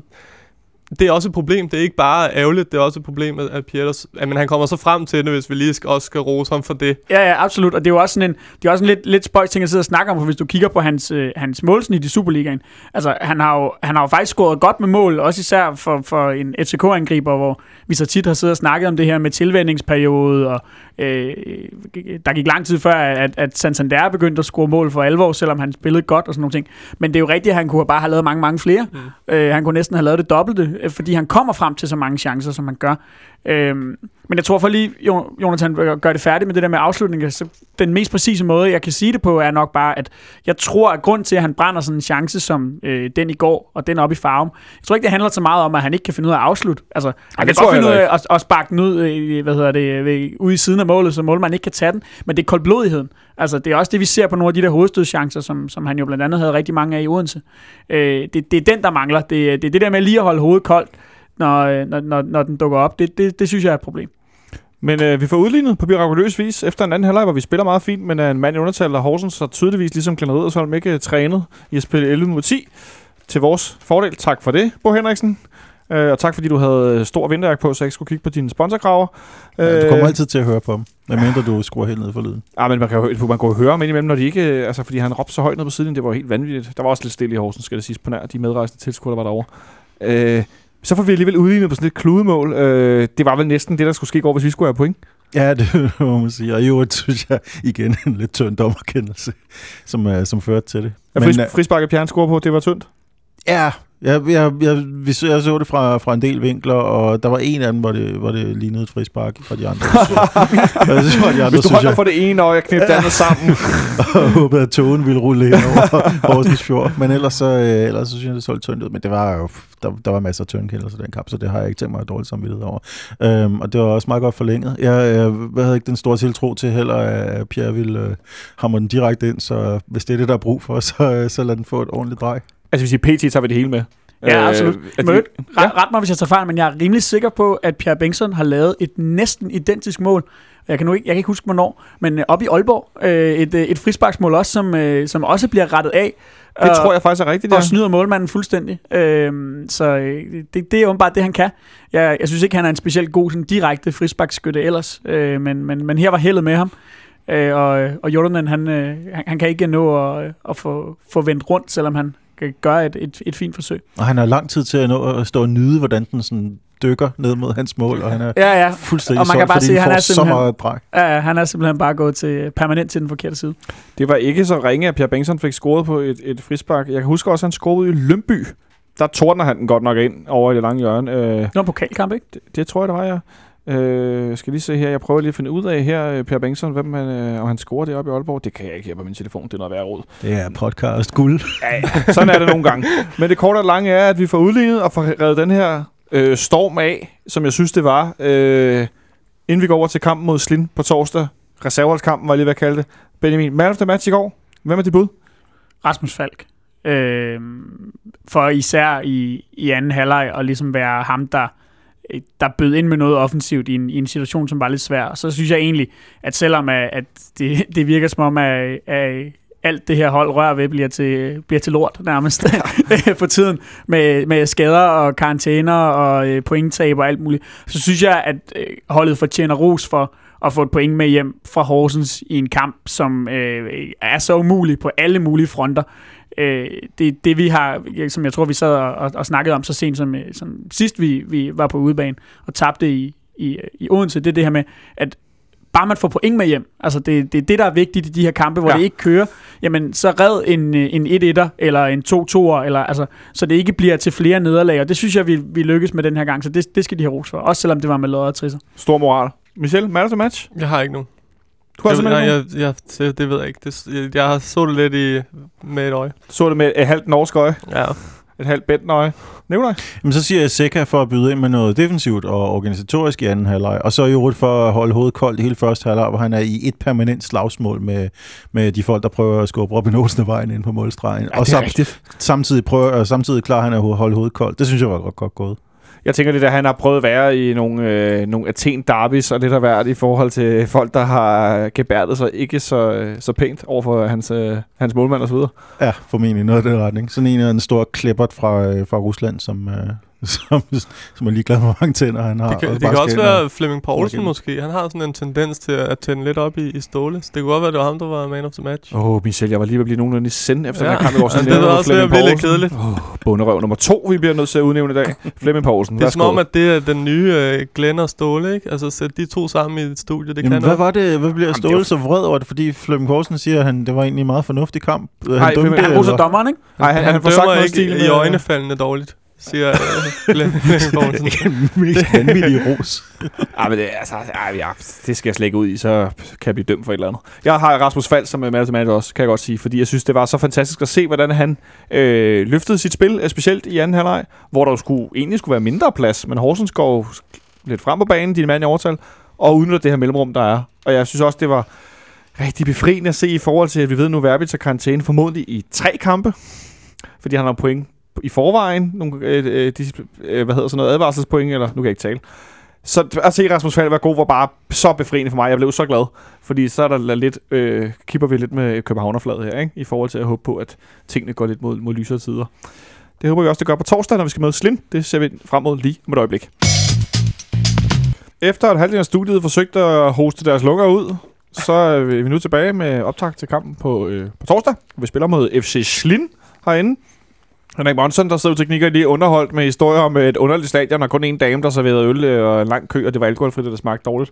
det er også et problem. Det er ikke bare ærgerligt, det er også et problem, at, at Pieters, at, men han kommer så frem til det, hvis vi lige skal, også skal rose ham for det. Ja, ja, absolut. Og det er jo også sådan en, det er også en lidt, lidt spøjs ting at sidde og snakke om, for hvis du kigger på hans, øh, hans målsnit i Superligaen. Altså, han har, jo, han har jo faktisk scoret godt med mål, også især for, for en FCK-angriber, hvor vi så tit har siddet og snakket om det her med tilvændingsperiode, og øh, der gik lang tid før, at, at Santander begyndte at score mål for alvor, selvom han spillede godt og sådan nogle ting. Men det er jo rigtigt, at han kunne bare have lavet mange, mange flere. Mm. Øh, han kunne næsten have lavet det dobbelte, øh, fordi han kommer frem til så mange chancer, som han gør. Øhm, men jeg tror for lige, Jo- Jonathan gøre det færdigt med det der med afslutningen. Så den mest præcise måde, jeg kan sige det på, er nok bare, at jeg tror, at grund til, at han brænder sådan en chance som øh, den i går, og den op i farven, jeg tror ikke, det handler så meget om, at han ikke kan finde ud af at afslutte. Altså, han det kan godt finde ud af at, at sparke den ud, øh, hvad hedder det, ved, ude i siden af målet, så målmanden ikke kan tage den, men det er koldblodigheden. Altså, det er også det, vi ser på nogle af de der hovedstødschancer, som, som han jo blandt andet havde rigtig mange af i Odense. Øh, det, det er den, der mangler. Det, er- det er det der med lige at holde hovedet koldt, når, øh, når, når, når den dukker op. Det, det, det synes jeg er et problem. Men øh, vi får udlignet på mirakuløs vis efter en anden halvleg, hvor vi spiller meget fint, men er en mand i undertal, og Horsens har tydeligvis ligesom Glenn Riddersholm ikke øh, trænet i at spille 11 mod 10 til vores fordel. Tak for det, Bo Henriksen. Øh, og tak fordi du havde øh, stor vinterjagt på, så jeg ikke skulle kigge på dine sponsorkraver. Ja, du kommer altid til at høre på dem, medmindre du skruer helt ned for lyden. Ja, men man kan jo man kan jo høre ham indimellem, når de ikke... øh, Altså, fordi han råbte så højt ned på siden, det var helt vanvittigt. Der var også lidt stille i Horsens, skal det siges, på nær de medrejsende tilskuere, der var derovre. Øh, så får vi alligevel udlignet på sådan et kludemål. Øh, det var vel næsten det, der skulle ske i går, hvis vi skulle have point. Ja, det må man sige. Og i øvrigt synes jeg igen en lidt tynd dommerkendelse, som, uh, som førte til det. Ja, fris, øh, frisbakke Pjern score på, det var tyndt. Ja, jeg, jeg, jeg, vi så, jeg så det fra, fra en del vinkler, og der var en af dem, hvor det, hvor det lignede et frispark fra de andre. jeg synes, de andre Hvis du holder jeg, for det ene øje og knipper det andet sammen. og håbede, at togen ville rulle ind over Horsens Fjord. Men ellers så, øh, ellers så synes jeg, det så lidt tyndt ud. Men det var jo, der, der var masser af tyndkældelser i den kamp, så det har jeg ikke tænkt mig at dårligt samvittighed over. Øhm, og det var også meget godt forlænget. Jeg, jeg, jeg havde ikke den store tiltro til heller, at Pierre ville øh, hamre den direkte ind, så hvis det er det, der er brug for, så, øh, så lad den få et ordentligt drej. Altså, hvis I PT tager vi det hele med. Ja, absolut. at Men vi, Ret, ret mig, hvis jeg tager fejl, men jeg er rimelig sikker på, at Pierre Bengtsson har lavet et næsten identisk mål. Jeg kan, nu ikke, jeg kan ikke huske, hvornår, men øh, op i Aalborg, øh, et, øh, et frisparksmål også, som, øh, som også bliver rettet af. det tror jeg faktisk er rigtigt, og ja. snyder målmanden fuldstændig. Øhm, så øh, det, det er åbenbart det, han kan. Jeg, jeg synes ikke, han er en specielt god sådan, direkte frisbakskytte ellers, øh, men, men, men her var heldet med ham. Øh, og, og han, øh, han, han kan ikke nå at, at få, få vendt rundt, selvom han gøre et, et, et fint forsøg. Og han har lang tid til at nå at stå og nyde, hvordan den sådan dykker ned mod hans mål, og han er Ja, ja. fuldstændig Og man kan solgt, bare fordi se, han får er så simpelthen- meget drej. Ja, ja, han er simpelthen bare gået til, permanent til den forkerte side. Det var ikke så ringe, at Pierre Bengtsson fik scoret på et, et frispark. Jeg kan huske også, at han scorede i Lønby. Der tordner han den godt nok ind over i det lange hjørne. Øh, Det var en pokalkamp, ikke? det, det tror jeg, det var, ja. Øh, skal lige se her. Jeg prøver lige at finde ud af her, øh, Per Bengtsson, hvem han, øh, om han scorer det op i Aalborg. Det kan jeg ikke her på min telefon. Det er noget værre råd. Det er podcast guld. Sådan er det nogle gange. Men det korte og lange er, at vi får udlignet og får reddet den her øh, storm af, som jeg synes, det var. Øh, inden vi går over til kampen mod Slind på torsdag. Reserveholdskampen var lige ved at kalde det. Benjamin, man of the match i går. Hvem er dit bud? Rasmus Falk. Øh, for især i, i anden halvleg at ligesom være ham, der, der bød ind med noget offensivt i en, i en situation, som var lidt svær. Så synes jeg egentlig, at selvom at, at det, det virker som om, at, at alt det her hold rør ved bliver til, bliver til lort nærmest for tiden, med, med skader og karantæner og øh, pointtab og alt muligt, så synes jeg, at øh, holdet fortjener ros for at få et point med hjem fra Horsens i en kamp, som øh, er så umulig på alle mulige fronter. Øh, det, det vi har, som jeg tror, vi sad og, og, og snakkede om så sent som, øh, som sidst vi, vi var på udebane og tabte i, i, i Odense, det er det her med, at bare man får point med hjem, altså det, det er det, der er vigtigt i de her kampe, hvor Ja. det ikke kører, jamen så red en, en 1-1'er eller en 2-2'er, eller, altså, så det ikke bliver til flere nederlag, og det synes jeg, vi, vi lykkes med den her gang, så det, det skal de have ros for, også selvom det var med lodder og trisser. Stor moral. Michel, man of the match? Jeg har ikke nogen. Du har Jeg, simpelthen nej, nogen? jeg, jeg, det, ved jeg ikke. Det, jeg, jeg har så det lidt i, med et øje. Så det med et halvt norsk øje, Ja. et halvt bent øje. Nikolaj? Jamen, så siger jeg Seca for at byde ind med noget defensivt og organisatorisk i anden halvleg. Og så i øvrigt for at holde hovedet koldt i hele første halvleg, hvor han er i et permanent slagsmål med, med de folk, der prøver at skubbe Robin Olsen af vejen ind på målstregen. og sam, samtidig, prøver, og samtidig klarer han at holde hovedet koldt. Det synes jeg var godt, godt gået. Jeg tænker, det der, han har prøvet at være i nogle, øh, nogle Athen derbys og lidt af hvert i forhold til folk, der har gebærdet sig ikke så, øh, så pænt over for hans, øh, hans målmand og så videre. Ja, formentlig noget af den retning. Sådan en af en stor klippert fra, øh, fra Rusland, som, øh, som, som er ligeglad med, hvor mange tænder han har. Det kan, og det kan også være Flemming Poulsen igen. måske. Han har sådan en tendens til at tænde lidt op i, i ståle. Så det kunne godt være, det var ham, der var man of the match. Åh, oh, Michel, jeg var lige ved at blive nogenlunde i send efter Ja. den her kamp i går. Ja, det var også ved at blive lidt kedeligt. Oh, bunderøv nummer to, vi bliver nødt til at udnævne i dag. Flemming Poulsen. Det er som om, at det er den nye øh, Glenn og Ståle, ikke? Altså sæt de to sammen i et studie, det Jamen, kan hvad noget. var det? Hvad bliver er Ståle så vred over det? Fordi Flemming Poulsen siger, at han, det var egentlig en meget fornuftig kamp. Nej, han dømte, Flemming- Han roser eller? dommeren, ikke? Nej, han, han, han får sagt dømmer noget ikke stil siger øh, mest vanvittige ros. Ej, men det, altså, ej, ja, det skal jeg slet ikke ud i, så kan jeg blive dømt for et eller andet. Jeg har Rasmus Fald som manager manager også, kan jeg godt sige, fordi jeg synes, det var så fantastisk at se, hvordan han øh, løftede sit spil, øh, specielt i anden halvleg, hvor der jo skulle, egentlig skulle være mindre plads, men Horsens går lidt frem på banen, din mand i overtal, og udnytter det her mellemrum, der er. Og jeg synes også, det var rigtig befriende at se i forhold til, at vi ved nu, Verbit tager karantæne formodentlig i tre kampe, fordi han har point i forvejen, nogle, øh, øh, øh, hvad hedder sådan noget, advarselspoint, eller nu kan jeg ikke tale. Så at se Rasmus Falk være god var bare så befriende for mig. Jeg blev så glad, fordi så er der lidt, øh, kipper vi lidt med Københavnerfladet her, ikke? i forhold til at håbe på, at tingene går lidt mod, mod lysere tider. Det håber vi også, det gør på torsdag, når vi skal møde Slim. Det ser vi frem mod lige om et øjeblik. Efter at halvdelen af studiet forsøgte at hoste deres lunger ud, så er vi nu tilbage med optag til kampen på, øh, på torsdag. Vi spiller mod FC Slin herinde. Henrik Monson, der sidder teknikker lige underholdt med historier om et underligt stadion, og kun en dame, der serverede øl øh, og en lang kø, og det var alkoholfrit, og det smagte dårligt.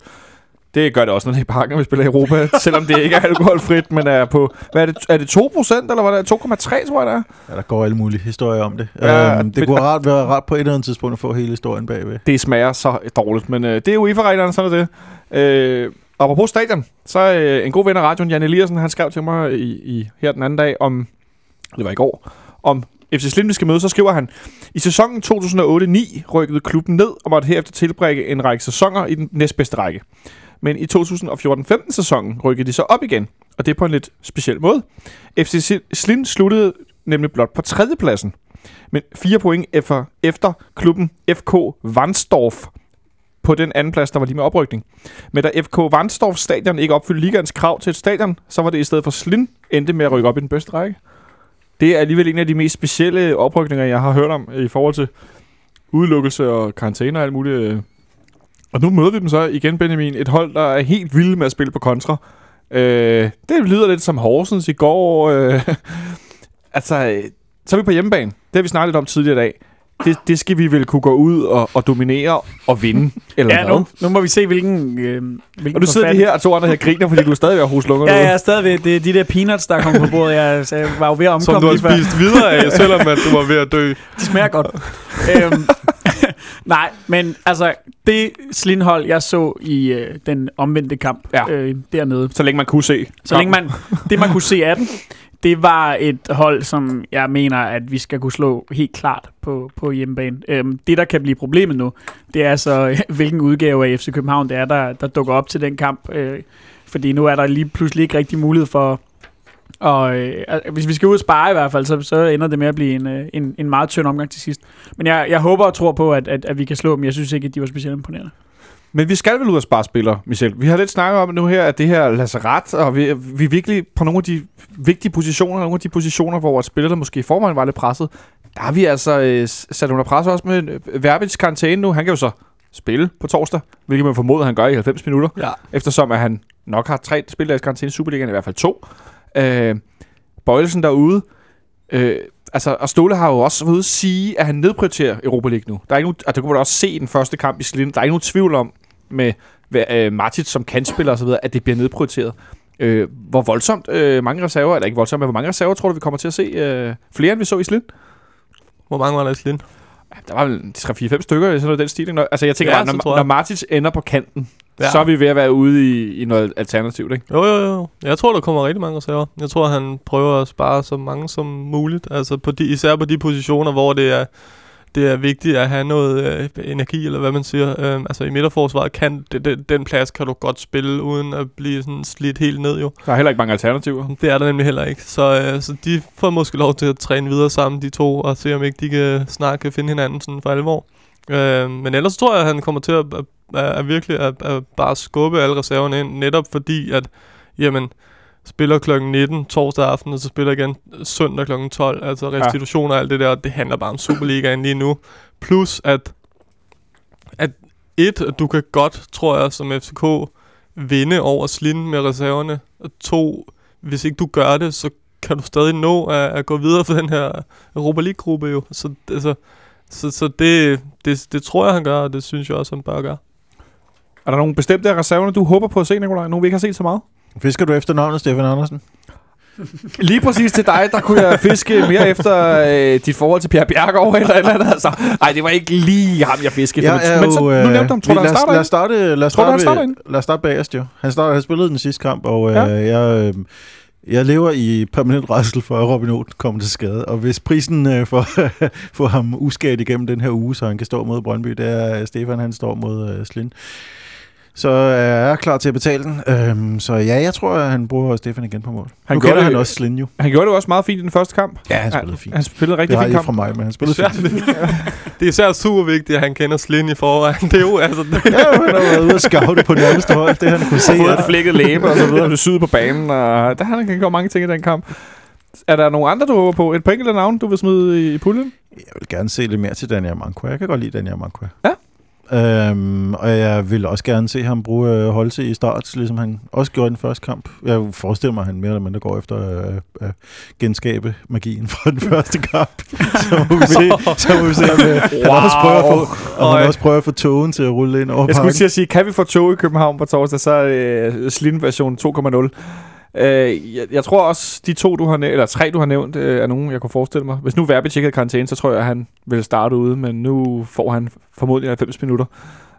Det gør det også, når det er i parken, vi spiller i Europa, selvom det ikke er alkoholfrit, men er på, hvad er det, er det 2%, eller hvad er det, 2,3 tror jeg det er? Ja, der går alle mulige historier om det. Ja, øhm, det men- kunne rart være rart på et eller andet tidspunkt at få hele historien bagved. Det smager så dårligt, men øh, det er jo i reglerne sådan er det. Øh, apropos stadion, så øh, en god ven af radioen, Jan Eliassen, han skrev til mig i, i, her den anden dag om, det var i går, om FC Slind, skal møde, så skriver han, i sæsonen 2008-9 rykkede klubben ned og måtte herefter tilbrække en række sæsoner i den næstbedste række. Men i 2014-15 sæsonen rykkede de så op igen, og det på en lidt speciel måde. FC Slind sluttede nemlig blot på tredjepladsen, men fire point efter, efter klubben FK Vansdorf på den anden plads, der var lige med oprykning. Men da FK Vansdorf stadion ikke opfyldte ligaens krav til et stadion, så var det i stedet for Slind endte med at rykke op i den bedste række. Det er alligevel en af de mest specielle oprykninger, jeg har hørt om i forhold til udelukkelse og karantæne og alt muligt. Øh. Og nu møder vi dem så igen, Benjamin. Et hold, der er helt vilde med at spille på kontra. Øh, det lyder lidt som Horsens i går. Øh, altså, øh, så er vi på hjemmebane. Det har vi snakket lidt om tidligere i dag. Det, det skal vi vel kunne gå ud og, og dominere og vinde. Eller Ja, hvad? nu, nu må vi se, hvilken... Øh, hvilken Og du sidder lige her, og to andre her griner, fordi du er stadig ved at hoste lunger. Ja, jeg er stadigvæk... Det er de der peanuts, der kommer på bordet. Jeg, jeg var jo ved at Som omkomme du har spist videre af, selvom at du var ved at dø. De smager godt. øhm, nej, men altså, det slindhold, jeg så i øh, den omvendte kamp Ja. øh, dernede, Så længe man kunne se. så længe man, det man kunne se af den, det var et hold, som jeg mener, at vi skal kunne slå helt klart på, på hjemmebane. Øhm, det, der kan blive problemet nu, det er så, hvilken udgave af FC København det er, der, der dukker op til den kamp. Øh, fordi nu er der lige pludselig ikke rigtig mulighed for... Og øh, altså, hvis vi skal ud og spare i hvert fald, så, så ender det med at blive en, øh, en, en meget tynd omgang til sidst. Men jeg, jeg håber og tror på, at, at, at vi kan slå dem. Jeg synes ikke, at de var specielt imponerende. Men vi skal vel ud og spare spillere, Michel. Vi har lidt snakket om nu her, at det her lazaret, og vi, vi er virkelig på nogle af de vigtige positioner, nogle af de positioner, hvor spillerne måske i forvejen var lidt presset, der har vi altså øh, sat under pres også med øh, Verbits karantæne nu. Han kan jo så spille på torsdag, hvilket man formoder, han gør i 90 minutter, Ja. eftersom at han nok har tre karantæne i Superligaen, i hvert fald to. Øh, Bøjelsen derude, øh, altså, og Ståle har jo også været ude at sige, at han nedprioriterer Europa League nu. Der er ikke nogen, altså, det kunne man også se i den første kamp i Slind. Der er ikke nogen tvivl om, med øh, Martic som kantspiller osv., at det bliver nedprioriteret. Øh, hvor voldsomt øh, mange reserver, eller ikke voldsomt, men hvor mange reserver tror du, vi kommer til at se? Øh, flere, end vi så i Slind? Hvor mange var der i Slind? Der var vel 3-4-5 stykker, eller sådan noget i den stil. Altså, jeg tænker Ja, bare, når, når Martic ender på kanten, ja. Så er vi ved at være ude i, i noget alternativt, ikke? Jo, jo, jo. Jeg tror, der kommer rigtig mange reserver. Jeg tror, han prøver at spare så mange som muligt. Altså på de, især på de positioner, hvor det er, det er vigtigt at have noget øh, energi, eller hvad man siger. Øhm, altså i midterforsvaret kan det, det, den plads kan du godt spille, uden at blive sådan slidt helt ned jo. Der er heller ikke mange alternativer. Det er der nemlig heller ikke. Så, øh, så de får måske lov til at træne videre sammen, de to, og se om ikke de kan snart kan finde hinanden sådan for alvor. Øh, men ellers tror jeg, at han kommer til at, at, at, at virkelig at, at bare skubbe alle reserverne ind, netop fordi, at jamen, spiller klokken 19 torsdag aften, og så spiller igen søndag klokken 12. Altså restitution og alt det der, det handler bare om Superligaen lige nu. Plus at, at et, at du kan godt, tror jeg, som FCK, vinde over Slind med reserverne. Og to, hvis ikke du gør det, så kan du stadig nå at, at gå videre for den her Europa League-gruppe jo. Så, altså, så, så det, det, det tror jeg, han gør, og det synes jeg også, han bør gøre. Er der nogle bestemte af reserverne, du håber på at se, Nikolaj? Nogle, vi ikke har set så meget? Fisker du efter navnet, Stefan Andersen? Lige præcis til dig, der kunne jeg fiske mere efter øh, dit forhold til Pierre Bjergaard eller eller andet. Altså, ej, det var ikke lige ham, jeg fiskede efter. er Men så, nu øh, nævnte ham. Tror du, lad han starter lad starte, lad starte, ind? lad os starte bagerst, jo. Han, starter, han spillede den sidste kamp, og øh, Ja. jeg, øh, jeg lever i permanent rejsel for, at Robin Oden kommer til skade. Og hvis prisen øh, for, for ham uskadt igennem den her uge, så han kan stå mod Brøndby, det er øh, Stefan, han står mod øh, Slind. Så er jeg klar til at betale den. Øhm, så ja, jeg tror, at han bruger Stefan igen på mål. Han Han nu gjorde det- han også Slind jo. Han gjorde det også meget fint i den første kamp. Ja, han spillede fint. Han spillede Det rigtig har fin I kamp. fra mig, men han spillede Især, fint. det er især super vigtigt, at han kender Slind i forvejen. Det er jo, altså... Ja, han har været ude og scoute på nærmeste hold. Det han kunne se. Ja. et flækket læbe og så videre, blev syet på banen, og der han kan gøre mange ting i den kamp. Er der nogen andre, du håber på? Et par enkelte navn, du vil smide i, i puljen? Jeg vil gerne se lidt mere til Daniel Manqua. Jeg kan godt lide Daniel Manqua. Ja. Øhm, og jeg vil også gerne se ham bruge øh, Holse i start, ligesom han også gjorde i den første kamp. Jeg forestiller mig, at han mere eller mindre går efter øh, øh, genskabe magien fra den første kamp. så må vi se, så må vi se om, øh, han også prøver at få, om han også prøver at få togen til at rulle ind over Jeg skulle til at sige, kan vi få tog i København på torsdag, så er det øh, version 2.0. Øh, jeg, jeg tror også, de to, du har nævnt, eller tre, du har nævnt, øh, er nogen, jeg kunne forestille mig. Hvis nu Verbic ikke havde karantæne, så tror jeg, at han ville starte ude, men nu får han formodentlig 90 minutter,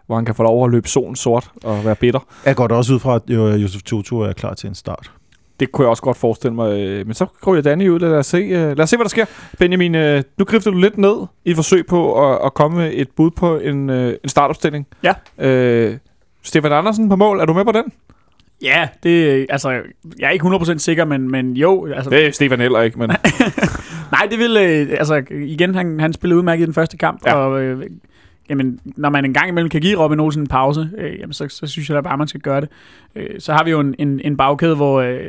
hvor han kan få lov at løbe solen sort og være bitter. Jeg går da også ud fra, at Josef Tutu er klar til en start. Det kunne jeg også godt forestille mig. øh, Men så går jeg Danny ud. Lad os se, øh, lad os se hvad der sker. Benjamin, øh, nu grifter du lidt ned i et forsøg på at, at komme med et bud på en, en startopstilling. Ja. Øh, Stefan Andersen på mål. Er du med på den? Ja, det, altså, jeg er ikke 100% sikker, men, men jo. Altså, Det er Stefan heller ikke, men Nej, det vil, øh, altså igen, han, han spillede udmærket i den første kamp, Ja. og øh, jamen, når man en gang imellem kan give Robin Olsen en pause, øh, jamen, så, så synes jeg da bare, man skal gøre det. Øh, så har vi jo en, en, en bagkæde, hvor øh,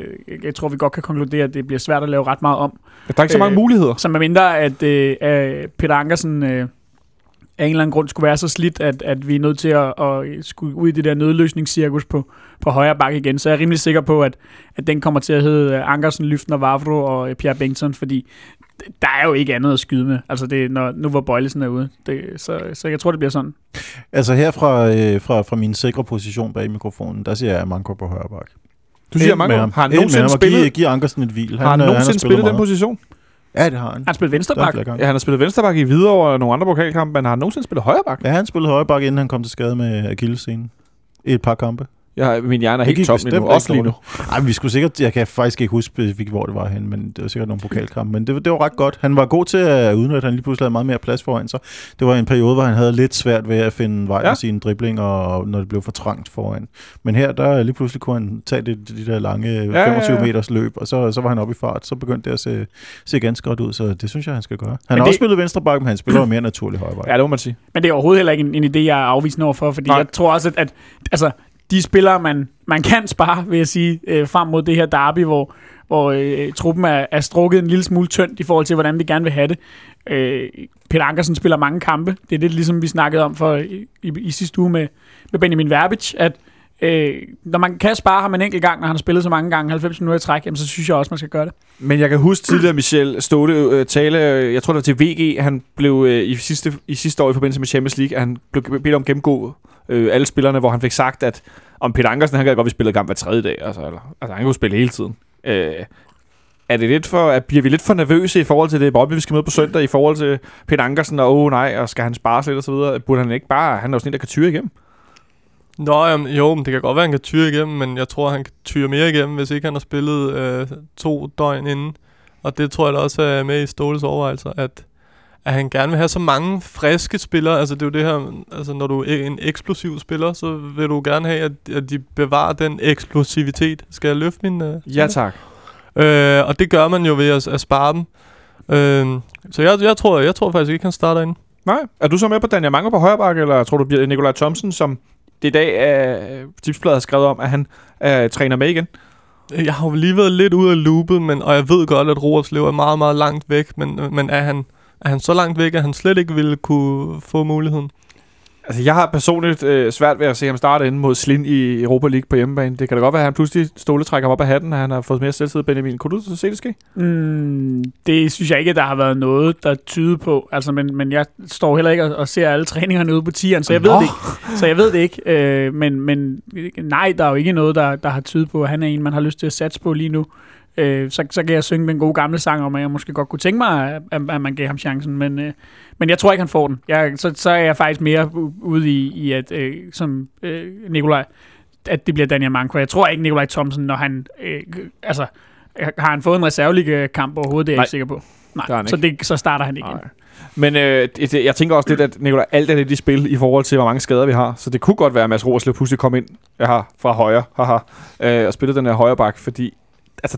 jeg tror, vi godt kan konkludere, at det bliver svært at lave ret meget om. der er ikke så mange Øh, muligheder. Så med mindre, at øh, Peter Ankersen øh, af en eller anden grund skulle være så slidt, at, at vi er nødt til at, at skulle ud i det der nødløsningscirkus på, på højre bakke igen, så er jeg rimelig sikker på, at, at den kommer til at hedde øh, Ankersen, Lyftner, Vavro og øh, Pierre Bengtsson, fordi der er jo ikke andet at skyde med. Altså det, er, når, nu hvor Bøjlesen er ude. Det, så, så jeg tror, det bliver sådan. Altså her fra, øh, fra, fra min sikre position bag mikrofonen, der siger jeg, at Manko på højre bak. Du siger ham. Har han nogensinde spillet, give Ankersen et hvil. har han øh, nogensinde spillet den meget. position? Ja, det har han. Han flere gange. Ja, han har spillet venstreback i Hvidovre og nogle andre pokalkampe, men har han nogensinde spillet højreback? Ja, han spillede højre bak, inden han kom til skade med Achilles-scenen. I et par kampe. Ja, min hjerne er Det helt tom lige nu. Også lige nu. Ej, men vi skulle sikkert, jeg kan faktisk ikke huske specifikt, hvor det var hen, men det var sikkert nogle pokalkampe. Men det, var- det var ret godt. Han var god til at udnytte, at han lige pludselig havde meget mere plads foran sig. Det var en periode, hvor han havde lidt svært ved at finde vej Ja. ja. med sine driblinger, og når det blev for trangt foran. Men her, der lige pludselig kunne han tage de, de der lange ja, ja. 25 meters løb, og så, så var han oppe i fart. Så begyndte det at se, se ganske godt ud, så det synes jeg, han skal gøre. Han Men har det- også spillet venstre bak, men han spiller jo mere naturligt højre bak. Ja, det må man sige. Men det er overhovedet heller ikke en, en idé, jeg er afvisende overfor, fordi. Nej. jeg tror også, at, at altså, de spillere, man, man kan spare, vil jeg sige, øh, frem mod det her derby, hvor, hvor øh, truppen er, er strukket en lille smule tyndt i forhold til, hvordan vi gerne vil have det. Øh, Peter Ankersen spiller mange kampe. Det er det, ligesom vi snakkede om for, i, i, i sidste uge med, med Benjamin Verbich, at øh, når man kan spare ham en enkelt gang, når han har spillet så mange gange, 90 minutter i træk, jamen, så synes jeg også, man skal gøre det. Men jeg kan huske tidligere, Michel Ståle øh, tale, øh, jeg tror det var til VG, han blev øh, i, sidste, i sidste år i forbindelse med Champions League, at han blev bedt om at gennemgå øh, alle spillerne, hvor han fik sagt, at om Peter Ankersen, han kan godt vi spillede kamp hver tredje dag, altså, eller, altså han kunne spille hele tiden. Øh, er det lidt for, at bliver vi lidt for nervøse i forhold til det Bobby, vi skal møde på søndag, i forhold til Peter Ankersen, og åh oh, nej, og skal han spare sig lidt og så videre? Burde han ikke bare, han er jo sådan en, der kan tyre igennem. Nå, jamen, jo, men det kan godt være, at han kan tyre igennem, men jeg tror, han kan tyre mere igennem, hvis ikke han har spillet øh, to døgn inden. Og det tror jeg da også er med i Ståles overvejelser, at, at han gerne vil have så mange friske spillere. Altså det er jo det her, altså når du er en eksplosiv spiller, så vil du gerne have, at, at de bevarer den eksplosivitet. Skal jeg løfte min... Øh, Ja, tak. Øh, og det gør man jo ved at, at spare dem. Øh, så jeg, jeg, tror, jeg tror faktisk ikke, han starter ind. Nej. Er du så med på Daniel Mango på højre bakke, eller tror du bliver Nikolaj Thomsen, som i dag er øh, tipsbladet har skrevet om, at han er træner med igen? Jeg har jo lige været lidt ude af loopet, men, og jeg ved godt, at Roerslev er meget, meget langt væk, men, øh, men er, han, er han så langt væk, at han slet ikke ville kunne få muligheden? Altså, jeg har personligt øh, svært ved at se ham starte inde mod Slind i Europa League på hjemmebane. Det kan da godt være, at han pludselig stoletrækker op af hatten, og han har fået mere selvtid. Benjamin, kunne du så se det ske? Mm, det synes jeg ikke, der har været noget, der tyder på. Altså, men, men jeg står heller ikke og, og ser alle træningerne ude på tieren, så jeg ved Nå. det ikke. Så jeg ved det ikke. Øh, men, men nej, der er jo ikke noget, der, der har tydet på, at han er en, man har lyst til at satse på lige nu. Øh, så, så kan jeg synge den gode gamle sang om, at jeg måske godt kunne tænke mig, at, at, at man gav ham chancen, men, øh, men jeg tror ikke, han får den. Jeg, så, så er jeg faktisk mere ude i, i at, øh, som øh, Nikolaj, at det bliver Daniel Manko. Jeg tror ikke, Nikolaj Thomsen, når han, øh, altså, har han fået en reserveliga-kamp overhovedet, det er jeg Nej. ikke sikker på. Nej, Det har så, det, så starter han ikke. Nej. Men øh, det- jeg tænker også lidt, at Nicolai, alt er lidt i spil i forhold til, hvor mange skader vi har. Så det kunne godt være, at Mads Roerslev pludselig kom ind haha, fra højre haha, øh, og spillede den her højre bak, fordi altså,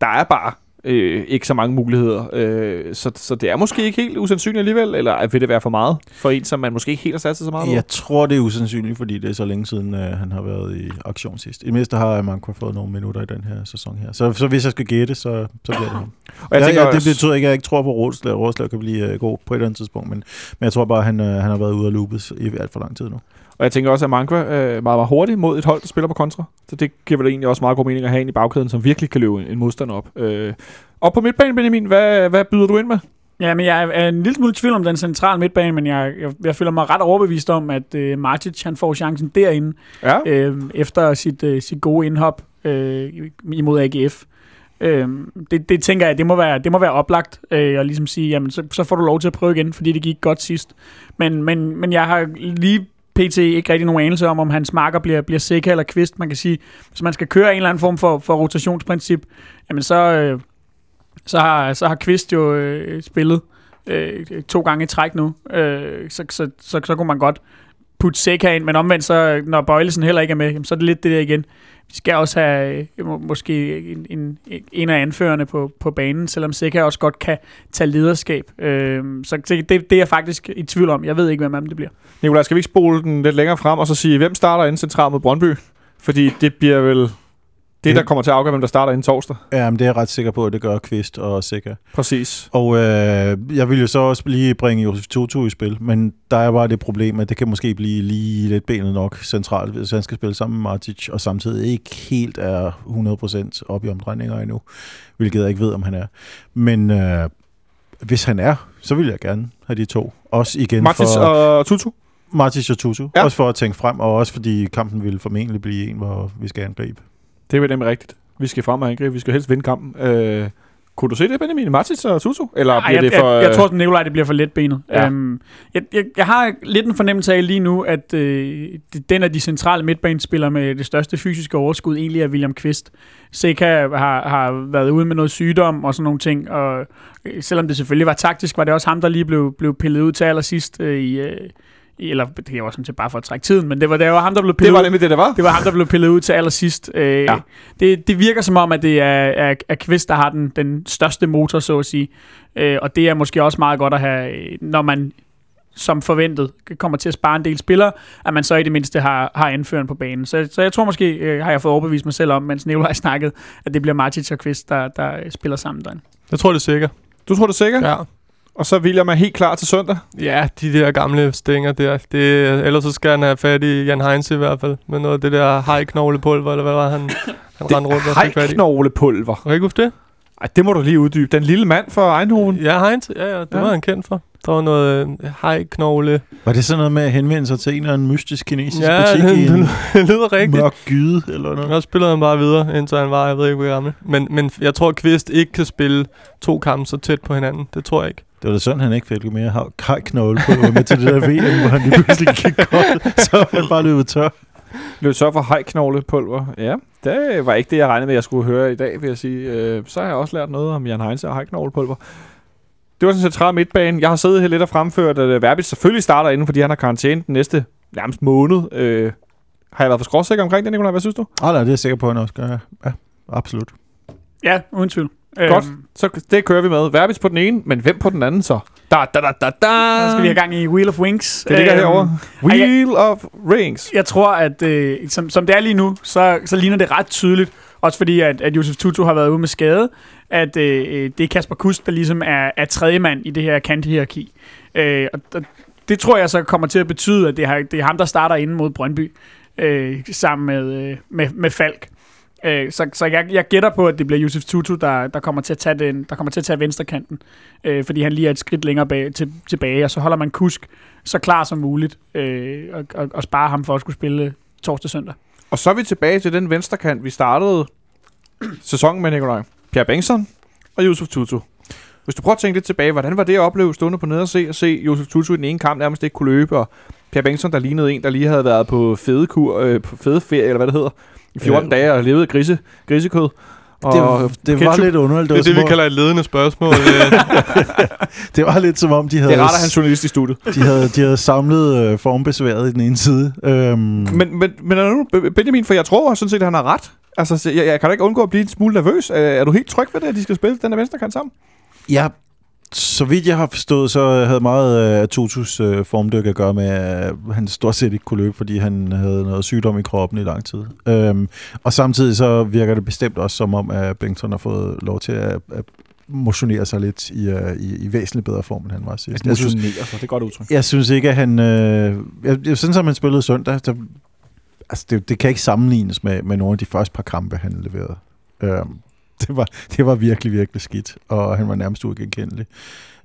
der er bare øh, ikke så mange muligheder. Øh, så, så det er måske ikke helt usandsynligt alligevel, eller vil det være for meget for en, som man måske ikke helt har sat sig så meget på? Jeg tror, det er usandsynligt, fordi det er så længe siden, uh, han har været i aktion sidst. I mindste har Manko fået nogle minutter i den her sæson her. Så, så hvis jeg skal gætte, så, så bliver det ham. Og jeg tænker ja, det betyder ikke, at jeg ikke tror på, at Rådslev, Rådslev kan blive uh, god på et eller andet tidspunkt, men, men jeg tror bare, at han, uh, han har været ude af loopet i alt for lang tid nu. Og jeg tænker også, at Mankwa er meget, meget hurtig mod et hold, der spiller på kontra. Så det giver vel egentlig også meget god mening at have en i bagkæden, som virkelig kan løbe en, en modstander op. Øh, og på midtbanen, Benjamin, hvad, hvad byder du ind med? Ja, men jeg er en lille smule tvivl om den centrale midtbane, men jeg, jeg, jeg føler mig ret overbevist om, at øh, Martic han får chancen derinde, Ja. øh, efter sit, øh, sit gode indhop øh, imod AGF. Øh, det, det tænker jeg, det må være, det må være oplagt øh, at ligesom sige, jamen så, så får du lov til at prøve igen, fordi det gik godt sidst. Men, men, men jeg har lige pt. ikke rigtig nogen anelse om, om hans marker bliver, bliver sikker eller kvist. Man kan sige, hvis man skal køre en eller anden form for, for rotationsprincip, jamen så, øh, så, har, så har Kvist jo øh, spillet øh, to gange i træk nu. Øh, så, så, så, så kunne man godt putte Seca ind, men omvendt så, når Bøjlesen heller ikke er med, jamen, så er det lidt det der igen. Vi skal også have øh, må, måske en, en, en af anførerne på, på banen, selvom Seca også godt kan tage lederskab. Øh, så det, det er jeg faktisk i tvivl om. Jeg ved ikke, hvem af dem det bliver. Nikolaj, skal vi ikke spole den lidt længere frem, og så sige, hvem starter inden centralt mod Brøndby? Fordi det bliver vel det, der kommer til at afgøre, hvem der starter inden torsdag. Ja, men det er jeg ret sikker på, at det gør Kvist og Sikker. Præcis. Og øh, jeg vil jo så også lige bringe Josef Tutu i spil, men der er bare det problem, at det kan måske blive lige lidt benet nok centralt, hvis han skal spille sammen med Martic, og samtidig ikke helt er 100% op i omdrejninger endnu, hvilket jeg ikke ved, om han er. Men øh, hvis han er, så vil jeg gerne have de to. Også igen Martins for og Tutu. Martic og Tutu. Ja. Ja. Også for at tænke frem, og også fordi kampen vil formentlig blive en, hvor vi skal angribe. Det er nemlig rigtigt. Vi skal frem og angribe. Vi skal helst vinde kampen. Øh, kunne du se det, Benjamin? Martins og Tutu? Eller Ej, bliver jeg, det for... jeg, jeg tror, at Nikolaj det bliver for letbenet. Ja. Ja. Øhm, jeg, jeg, jeg har lidt en fornemmelse af lige nu, at øh, den af de centrale midtbanespillere med det største fysiske overskud egentlig er William Kvist. Seca har, har været ude med noget sygdom og sådan nogle ting, og øh, selvom det selvfølgelig var taktisk, var det også ham, der lige blev, blev pillet ud til allersidst øh, i... Øh, i- eller det var sådan set bare for at trække tiden, men det var, det var ham, der blev pillet det var nemlig det, der var. Det var ham, der blev pillet ud til allersidst. Øh, Ja. det, det virker som om, at det er, er, er Kvist, der har den, den største motor, så at sige. Øh, og det er måske også meget godt at have, øh, når man som forventet kommer til at spare en del spillere, at man så i det mindste har, har anføren på banen. Så, så jeg tror måske, øh, har jeg fået overbevist mig selv om, mens Nikolaj snakkede, at det bliver Martic og Kvist, der, der spiller sammen derinde. Jeg tror, det er sikkert. Du tror det er sikkert? Ja. Og så William er helt klar til søndag. Ja, de der gamle stænger der. Det, ellers så skal han have fat i Jan Heinz i hvert fald. Med noget af det der hajknoglepulver, eller hvad var han, han rendte rundt og fik fat i. Hejknoglepulver. Kan ikke huske det? Ej, det må du lige uddybe. Den lille mand fra Eindhoven. Ja, Heinz. Ja, ja, det Ja. var han kendt for. Der var noget øh, hajknogle. Var det sådan noget med at henvende sig til en eller anden mystisk kinesisk Ja, butik det, i en det, det lyder rigtigt. mørk gyde eller noget? Og så spillede han bare videre, indtil han var, jeg ved ikke, hvor gammel. Men, men jeg tror, at Kvist ikke kan spille to kampe så tæt på hinanden. Det tror jeg ikke. Det var da sådan, han ikke fik mere kajknogle på med til det der VM, hvor han lige pludselig gik godt. Så han bare løbet tør. Løb så for hejknoglepulver. Ja, det var ikke det, jeg regnede med, jeg skulle høre i dag, vil jeg sige. Øh, så har jeg også lært noget om Jan Heinz og hejknoglepulver. Det var sådan en central midtbane. Jeg har siddet her lidt og fremført, at øh, Verbit selvfølgelig starter inden, fordi han har karantæne den næste nærmest måned. Øh, har jeg været for skråsikker omkring det, Nicolaj? Hvad synes du? Ah, nej, det er jeg sikker på, at han også gør. ja. Ja, absolut. Ja, uden tvivl. Godt. Øhm, Så det kører vi med. Verbis på den ene, men hvem på den anden så? Da, da, da, da, da. så skal vi have gang i Wheel of Wings. Det ligger Øhm, herovre. ej, jeg- Wheel of Rings. Jeg tror, at øh, som, som det er lige nu, så, så ligner det ret tydeligt, også fordi, at, at Josef Tutu har været ude med skade, at øh, det er Kasper Kusk, der ligesom er, er tredje mand i det her kanthierarki. Øh, og, og det tror jeg så kommer til at betyde, at det er, det er ham, der starter inde mod Brøndby, øh, sammen med, øh, med, med Falk. Øh, så så jeg, jeg gætter på, at det bliver Yusuf Tutu, der, der, kommer til at tage den, der kommer til at tage venstrekanten, øh, fordi han lige er et skridt længere bag, til, tilbage, og så holder man Kusk så klar som muligt, øh, og, og, og spare ham for at skulle spille torsdag søndag. Og så er vi tilbage til den venstrekant, vi startede sæsonen med, Nikolaj. Pierre Bengtsson og Yusuf Tutu. Hvis du prøver at tænke lidt tilbage, hvordan var det at opleve stående på nede og se, og se Yusuf Tutu i den ene kamp nærmest ikke kunne løbe, og Pierre Bengtsson, der lignede en, der lige havde været på fedekur, øh, på fedeferie, eller hvad det hedder, i 14 Ja. dage og levede grise, grisekød. Og Det, det var lidt underligt. Det er var det, vi kalder et ledende spørgsmål. Øh, det var lidt som om, de havde, Det er rart at have en journalist i studiet. de havde, de havde samlet øh, formbesværet i den ene side. Øhm, Men, men, men er nu, Benjamin, for jeg tror sådan set, at han har ret. Altså, så jeg, jeg kan da ikke undgå at blive en smule nervøs. Er, er du helt tryg ved det, at de skal spille den her venstrekant sammen? Ja, så vidt jeg har forstået, så havde meget af Tutus øh, formdyk at gøre med, at han stort set ikke kunne løbe, fordi han havde noget sygdom i kroppen i lang tid. Øhm, og samtidig så virker det bestemt også som om, at Bengtsson har fået lov til at, at motionere sig lidt i, uh, i, i væsentligt bedre form, end han var sidst. Jeg synes, Altså, det er godt udtryk. jeg synes ikke, at han... Øh, jeg, jeg synes, at han spillede søndag, der, altså det, det kan ikke sammenlignes med, med nogle af de første par kampe, han leverede. Øhm, det, var, det var virkelig, virkelig skidt, og han var nærmest uigenkendelig.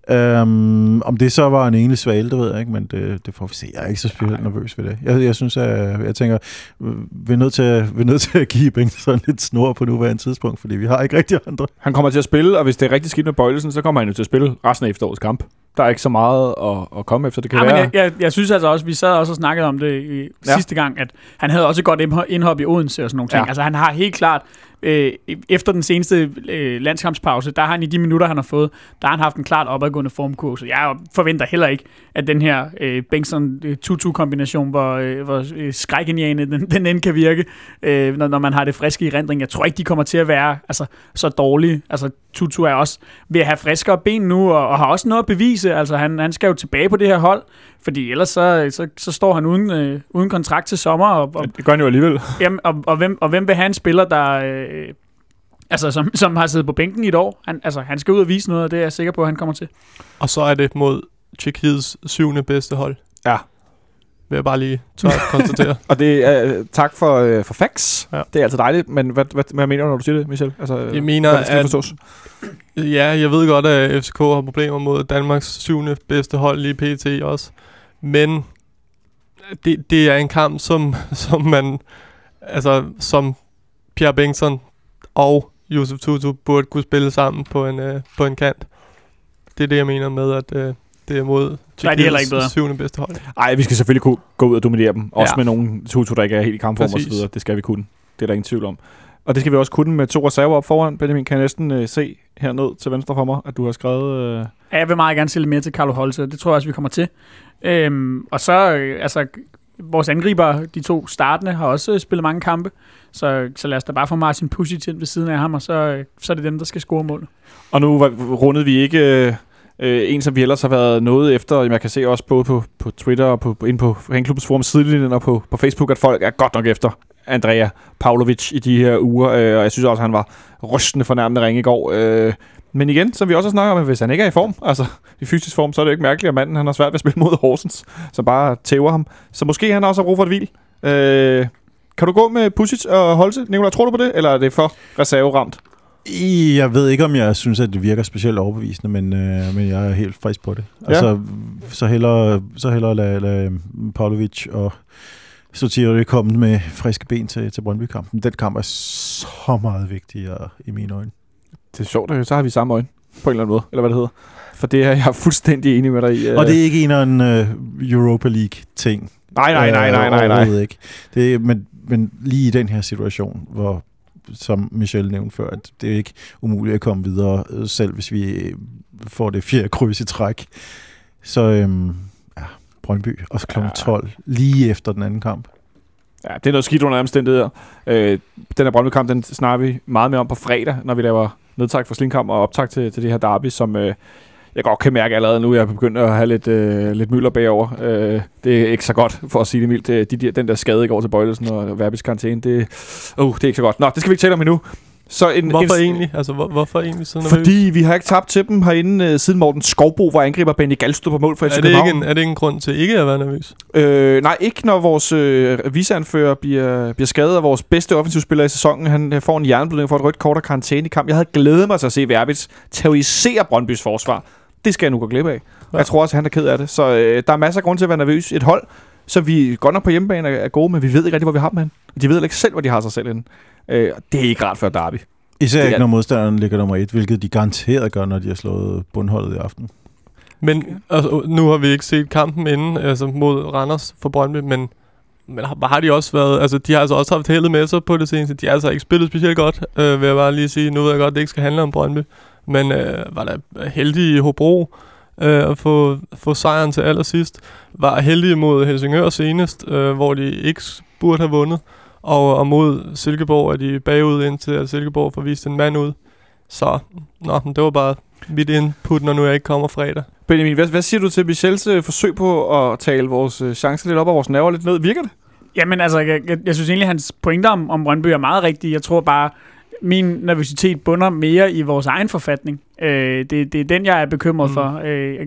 Øhm, om det så var en enlig svale, det ved jeg ikke, men det, det får vi se. Jeg er ikke så specielt nervøs ved det. Jeg, jeg synes, at jeg tænker, øh, vi er nødt til, vi er nødt til at give Bengtsson lidt snor på nuværende tidspunkt, fordi vi har ikke rigtig andre. Han kommer til at spille, og hvis det er rigtig skidt med Bøjlesen, så kommer han jo til at spille resten af efterårets kamp. Der er ikke så meget at, at komme efter. Det kan Ja, men være... jeg, jeg, jeg synes altså også, vi sad også og snakkede om det i Ja. sidste gang, at han havde også et godt indho- indhop i Odense og sådan nogle ting. Ja. Altså han har helt klart, øh, efter den seneste øh, landskampspause, der har han i de minutter, han har fået, der har han haft en klart opadgående formkurve. Så jeg forventer heller ikke, at den her øh, Bengtsson-Tutu-kombination, øh, hvor, øh, hvor øh, skrækindjagende den, den end kan virke, øh, når, når man har det friske i rendring. Jeg tror ikke, de kommer til at være altså, så dårlige. Altså Tutu er også ved at have friskere ben nu, og, og har også noget at bevise. Altså han, han skal jo tilbage på det her hold, fordi ellers så, så, så står han uden, øh, uden kontrakt til sommer, og, og, Det gør han jo alligevel. jamen, og, og, hvem, og hvem vil have en spiller, der... Øh, Altså, som, som har siddet på bænken i et år. Han, altså, han skal ud og vise noget, og det er jeg sikker på, at han kommer til. og så er det mod Tjekkiets syvende bedste hold. Ja. Vil jeg bare lige tør konstatere. Og det er uh, tak for, uh, for facts. Ja. Det er altså dejligt, men hvad, hvad, hvad mener du, når du siger det, Michel? Altså, Jeg mener, hvad skal at- forstås? Ja, jeg ved godt, at FCK har problemer mod Danmarks syvende bedste hold lige pt. også. Men det, det er en kamp, som, som man, altså som Pierre Bengtsson og Josef Tutu burde kunne spille sammen på en, øh, på en kant. Det er det, jeg mener med, at øh, det er mod. Tjekkiets syvende bedste hold. Ej, vi skal selvfølgelig kunne gå ud og dominere dem. Også Ja. med nogle tutu, der ikke er helt i kampform og så videre. Det skal vi kunne. Det er der ingen tvivl om. Og det skal vi også kunne med to reserver op foran. Benjamin kan jeg næsten uh, se herned til venstre for mig, at du har skrevet... Uh... Ja, jeg vil meget gerne stille mere til Carlo Holte. Det tror jeg også, vi kommer til. Øhm, og så, øh, altså, vores angriber, de to startende, har også spillet mange kampe. Så, så lad os da bare få Martin Pusic ind ved siden af ham, og så, øh, så er det dem, der skal score mål. Og nu rundede vi ikke øh, øh, en, som vi ellers har været noget efter. Jeg kan se også både på, på Twitter og på, ind inde på Fanklubbens forum sidelinjen og på, på Facebook, at folk er godt nok efter Andrea Pavlovic i de her uger. Øh, og jeg synes også, at han var rystende fornærmende ringe i går. Øh, men igen, som vi også har snakket om, at hvis han ikke er i form, altså i fysisk form, så er det jo ikke mærkeligt, at manden han har svært ved at spille mod Horsens, som bare tæver ham. Så måske han også har brug for et hvil. Øh, kan du gå med Pusic og Holte? Nicolai, tror du på det, eller er det for reserveramt? Jeg ved ikke, om jeg synes, at det virker specielt overbevisende, men, øh, men jeg er helt frisk på det. Ja. Ja. Altså, så hellere, så hellere lade, lade Pavlovic og Sotirio komme med friske ben til, til Brøndby-kampen. Den kamp er så meget vigtigere i mine øjne. Det er sjovt, øh, så har vi samme øjne, på en eller anden måde, eller hvad det hedder. For det er jeg er fuldstændig enig med dig i. øh. Og det er ikke en af en uh, Europa League-ting. Nej, nej, nej, nej, nej, nej. Overhovedet ikke. Det er, men, men lige i den her situation, hvor som Michel nævnte før, at det er ikke umuligt at komme videre, øh, selv hvis vi øh, får det fjerde kryds i træk. Så øhm, ja, Brøndby, og så kl. Ja. 12, lige efter den anden kamp. Ja, det er noget skidt under omstændigheder. Øh, den her Brøndby-kamp, den snakker vi meget mere om på fredag, når vi laver nedtak for Slinkamp og optag til, til det her derby, som øh, jeg godt kan mærke allerede nu, jeg er begyndt at have lidt, øh, lidt mylder bagover. Øh, det er ikke så godt, for at sige det mildt. Det- De, de, den der skade i går til Bøjlesen og Verbis karantæne, det, uh, det er ikke så godt. Nå, det skal vi ikke tale om endnu. Så en, Hvorfor en, egentlig? Altså, hvor, hvorfor egentlig så nervøs? Fordi vi har ikke tabt til dem herinde, øh, siden Morten Skovbo var angriber Benny Galstø på mål for FC er, det København. ikke en, er det ikke en grund til ikke at være nervøs? Øh, nej, ikke når vores øh, viseanfører bliver, bliver skadet af vores bedste offensivspiller i sæsonen. Han får en jernblødning for et rødt kort og karantæne i kamp. Jeg havde glædet mig til at se Verbitz terrorisere Brøndbys forsvar. Det skal jeg nu gå glip af. Ja. Jeg tror også, at han er ked af det. Så øh, der er masser af grund til at være nervøs. Et hold, så vi godt nok på hjemmebane er, er gode, men vi ved ikke rigtig, hvor vi har dem hen. De ved ikke selv, hvor de har sig selv henne. Øh, og det er ikke rart for derby. Især Det ikke, når modstanderen ligger nummer et, hvilket de garanteret gør, når de har slået bundholdet i aften. Men altså, nu har vi ikke set kampen inden, altså mod Randers for Brøndby, men, men har, har de også været, altså de har altså også haft heldet med sig på det seneste. De har altså ikke spillet specielt godt, øh, vil jeg bare lige sige. Nu ved jeg godt, at det ikke skal handle om Brøndby, men øh, var der heldige i Hobro øh, at få, få sejren til allersidst. Var heldige mod Helsingør senest, øh, hvor de ikke burde have vundet. Og, og mod Silkeborg er de bagud indtil at Silkeborg får vist en mand ud. Så, nå, men det var bare mit input, når nu jeg ikke kommer fredag. Benjamin, hvad, hvad siger du til Michels øh, forsøg på at tale vores øh, chancer lidt op og vores nerver lidt ned? Virker det? Jamen altså, jeg, jeg, jeg synes egentlig, hans pointer om, om Brøndby er meget rigtige. Jeg tror bare, min nervøsitet bunder mere i vores egen forfatning. Øh, det, det er den, jeg er bekymret Mm. for. Øh,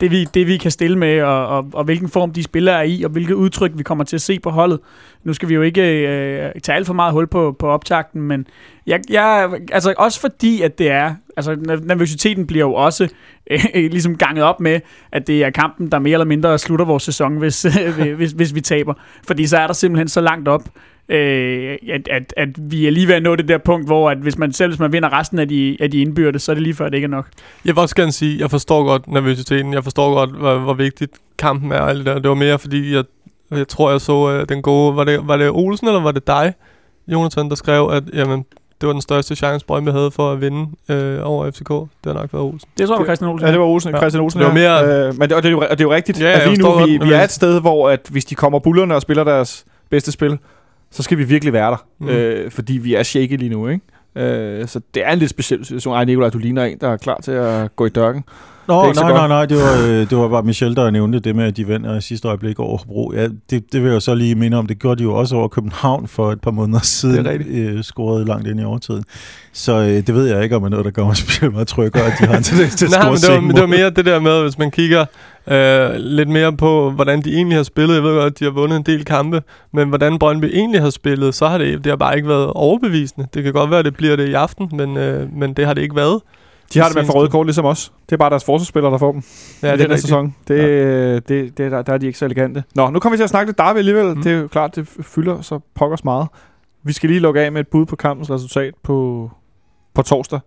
det, vi, det, vi kan stille med, og, og, og hvilken form de spillere er i, og hvilket udtryk vi kommer til at se på holdet. Nu skal vi jo ikke øh, tage alt for meget hul på, på optakten, men jeg, jeg, altså også fordi, at det er, altså ner- nervøsiteten bliver jo også øh, ligesom ganget op med, at det er kampen, der mere eller mindre slutter vores sæson, hvis, øh, hvis, hvis vi taber. Fordi så er der simpelthen så langt op, øh, at, at, at vi er lige ved at nå det der punkt, hvor at hvis man selv hvis man vinder resten af de, af de indbyrde, så er det lige før, det ikke er nok. Jeg vil også gerne sige, jeg forstår godt nervøsiteten. Jeg forstår godt, hvor, hvor vigtigt kampen er. og alt det, der. det var mere, fordi jeg, jeg tror, jeg så uh, den gode... Var det, var det Olsen, eller var det dig, Jonathan, der skrev, at jamen, det var den største chance, Brøndby havde for at vinde øh, over FCK. Det har nok været Olsen. Det tror jeg var Christian Olsen. Ja, det var Olsen, Ja. Christian Olsen. Det var ja. mere- Øh, men det, og, det er jo, og det er jo rigtigt, Ja, at jeg lige nu vi, godt, vi er et sted, hvor at hvis de kommer bullerne og spiller deres bedste spil, så skal vi virkelig være der. Mm. Øh, fordi vi er shaky lige nu, ikke? Øh, så det er en lidt speciel situation. Ej, Nicolaj, du ligner en, der er klar til at gå i dørken. Nå, Det nej, nej, nej, det var, øh, det var bare Michel, der nævnte det med, at de i sidste øjeblik over Hobro. Ja, det, det vil jeg jo så lige minde om. Det gjorde de jo også over København for et par måneder siden. rigtigt. Øh, scorede langt ind i overtiden. Så øh, det ved jeg ikke, om er noget, der gør mig specielt meget tryggere, at de har en tendens til at Nej, men det var, det var mere det der med, hvis man kigger øh, lidt mere på, hvordan de egentlig har spillet. Jeg ved godt, at de har vundet en del kampe, men hvordan Brøndby egentlig har spillet, så har det, det har bare ikke været overbevisende. Det kan godt være, at det bliver det i aften, men, øh, men det har det ikke været. De har det med at få Seneste. røde kort ligesom os. Det er bare deres forsvarsspillere, der får dem Ja, i det er den her sæson. Det, ja. det, det, der, der er de ikke så elegante. Nå, nu kommer vi til at snakke lidt derby alligevel. Mm. Det er jo klart, det fylder så pokkers meget. Vi skal lige lukke af med et bud på kampens resultat på, på torsdag.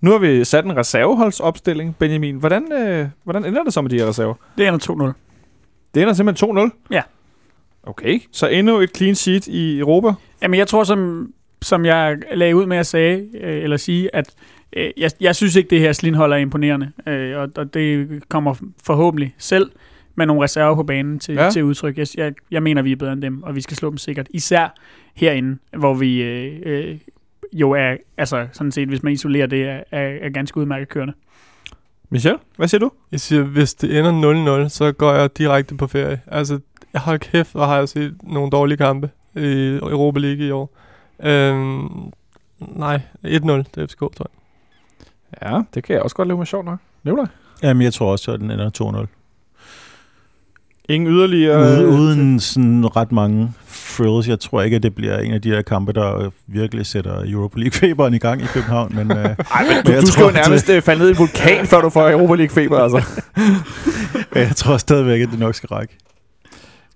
Nu har vi sat en reserveholdsopstilling. Benjamin, hvordan, øh, hvordan ender det så med de her reserver? Det ender 2-0. Det ender simpelthen 2-0? Ja. Okay, så endnu et clean sheet i Europa. Jamen, jeg tror, som, som jeg lagde ud med at sige, øh, eller sige, at øh, jeg, jeg synes ikke, det her slinhold er imponerende. Øh, og, og det kommer forhåbentlig selv med nogle reserver på banen til, Ja. til udtryk. Jeg, jeg, jeg mener, vi er bedre end dem, og vi skal slå dem sikkert. Især herinde, hvor vi øh, øh, jo er, altså sådan set, hvis man isolerer det, er, er, er ganske udmærket kørende. Michel, hvad siger du? Jeg siger, hvis det ender 0-0, så går jeg direkte på ferie. Altså, jeg har kæft, hvor har jeg set nogle dårlige kampe i Europa League i år. Øhm, nej, 1-0 til FCK, tror jeg. Ja, det kan jeg også godt leve med sjov nok. Nicolaj? Jamen, jeg tror også, at den ender 2-0. Ingen yderligere... Uden, uden sådan ret mange frills. Jeg tror ikke, at det bliver en af de der kampe, der øh, virkelig sætter Europa League-feberen i gang i København. Men, øh, Ej, men du, du skal jo nærmest øh, falde ned i en vulkan, før du får Europa League-feber, altså. men jeg tror stadigvæk, at det nok skal række.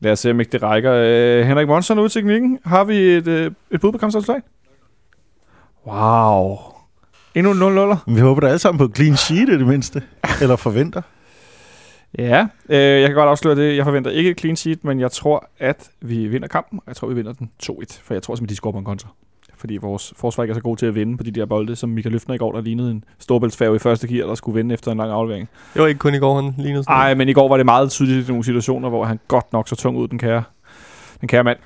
Lad os se, om ikke det rækker. Øh, Henrik Monson ude i teknikken. Har vi et, øh, et bud på kampsresultat? Wow. Endnu 0 Men vi håber da alle sammen på clean sheet i det mindste. Eller forventer. Ja, øh, jeg kan godt afsløre det. Jeg forventer ikke et clean sheet, men jeg tror, at vi vinder kampen. og Jeg tror, vi vinder den 2-1, for jeg tror simpelthen, de scorer på en kontra. Fordi vores forsvar ikke er så god til at vinde på de der bolde, som Michael Løfner i går, der lignede en storbæltsfærge i første gear, der skulle vinde efter en lang aflevering. Det var ikke kun i går, han lignede sådan. Nej, men i går var det meget tydeligt i nogle situationer, hvor han godt nok så tung ud, den kære, den kære mand.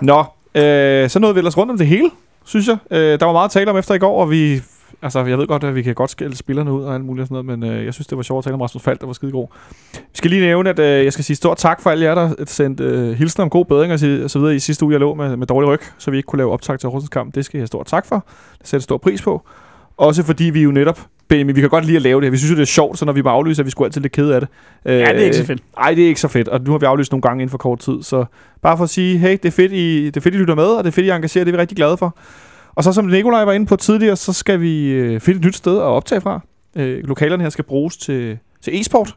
Nå, øh, så nåede vi ellers rundt om det hele, synes jeg. Øh, der var meget at tale om efter i går, og vi... Altså, jeg ved godt, at vi kan godt skælde spillerne ud og alt muligt og sådan noget, men øh, jeg synes, det var sjovt at tale om Rasmus Falk, der var skide god. Vi skal lige nævne, at øh, jeg skal sige stort tak for alle jer, der sendte øh, hilsen om god bedring og, og så videre i sidste uge, jeg lå med, med dårlig ryg, så vi ikke kunne lave optag til Horsens kamp. Det skal jeg stort tak for. Det sætter stor pris på. Også fordi vi jo netop, Benjamin, vi kan godt lide at lave det her. Vi synes jo, det er sjovt, så når vi bare aflyser, at vi skulle altid lidt kede af det. Øh, Ja, det er ikke så fedt. Nej, det er ikke så fedt, og nu har vi aflyst nogle gange inden for kort tid, så bare for at sige, hey, det er fedt, I, det er fedt, I lytter med, og det er fedt, I engagerer, det er vi rigtig glade for. Og så som Nikolaj var inde på tidligere, så skal vi øh, finde et nyt sted at optage fra. Øh, lokalerne her skal bruges til, til e-sport.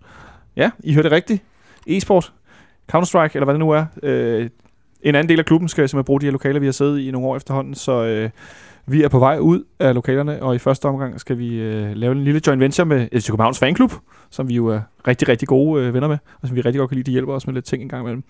Ja, I hørte det rigtigt. E-sport, Counter-Strike, eller hvad det nu er. Øh, en anden del af klubben skal simpelthen bruge de her lokaler, vi har siddet i i nogle år efterhånden, så... Øh, Vi er på vej ud af lokalerne, og i første omgang skal vi øh, lave en lille joint venture med FC Københavns Fanklub, som vi jo er rigtig, rigtig gode øh, venner med, og som vi rigtig godt kan lide. De hjælper os med lidt ting en gang imellem.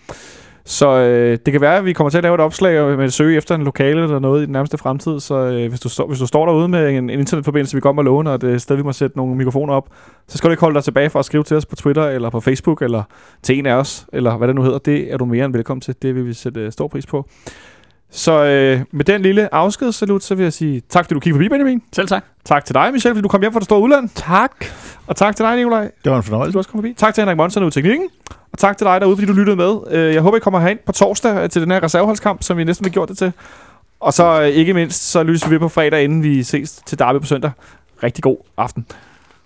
Så øh, det kan være, at vi kommer til at lave et opslag med at søge efter en lokale eller noget i den nærmeste fremtid. Så øh, hvis, du står, hvis du står derude med en, en internetforbindelse, vi kommer og låne, og et er sted, vi må sætte nogle mikrofoner op, så skal du ikke holde dig tilbage for at skrive til os på Twitter eller på Facebook eller til en af os, eller hvad det nu hedder. Det er du mere end velkommen til. Det vil vi sætte øh, stor pris på. Så øh, med den lille afskedssalut, så vil jeg sige tak, fordi du kiggede forbi, Benjamin. Selv tak. Tak til dig, Michelle, fordi du kom hjem fra det store udland. Tak. Og tak til dig, Nikolaj. Det var en Du fornøjelse. også kom forbi. Tak til Henrik Monsen ude i teknikken. Og tak til dig derude, fordi du lyttede med. Øh, Jeg håber, I kommer herind på torsdag øh, til den her reserveholdskamp, som vi næsten har gjort det til. Og så øh, ikke mindst, så lyser vi på fredag, inden vi ses til Derby på søndag. Rigtig god aften.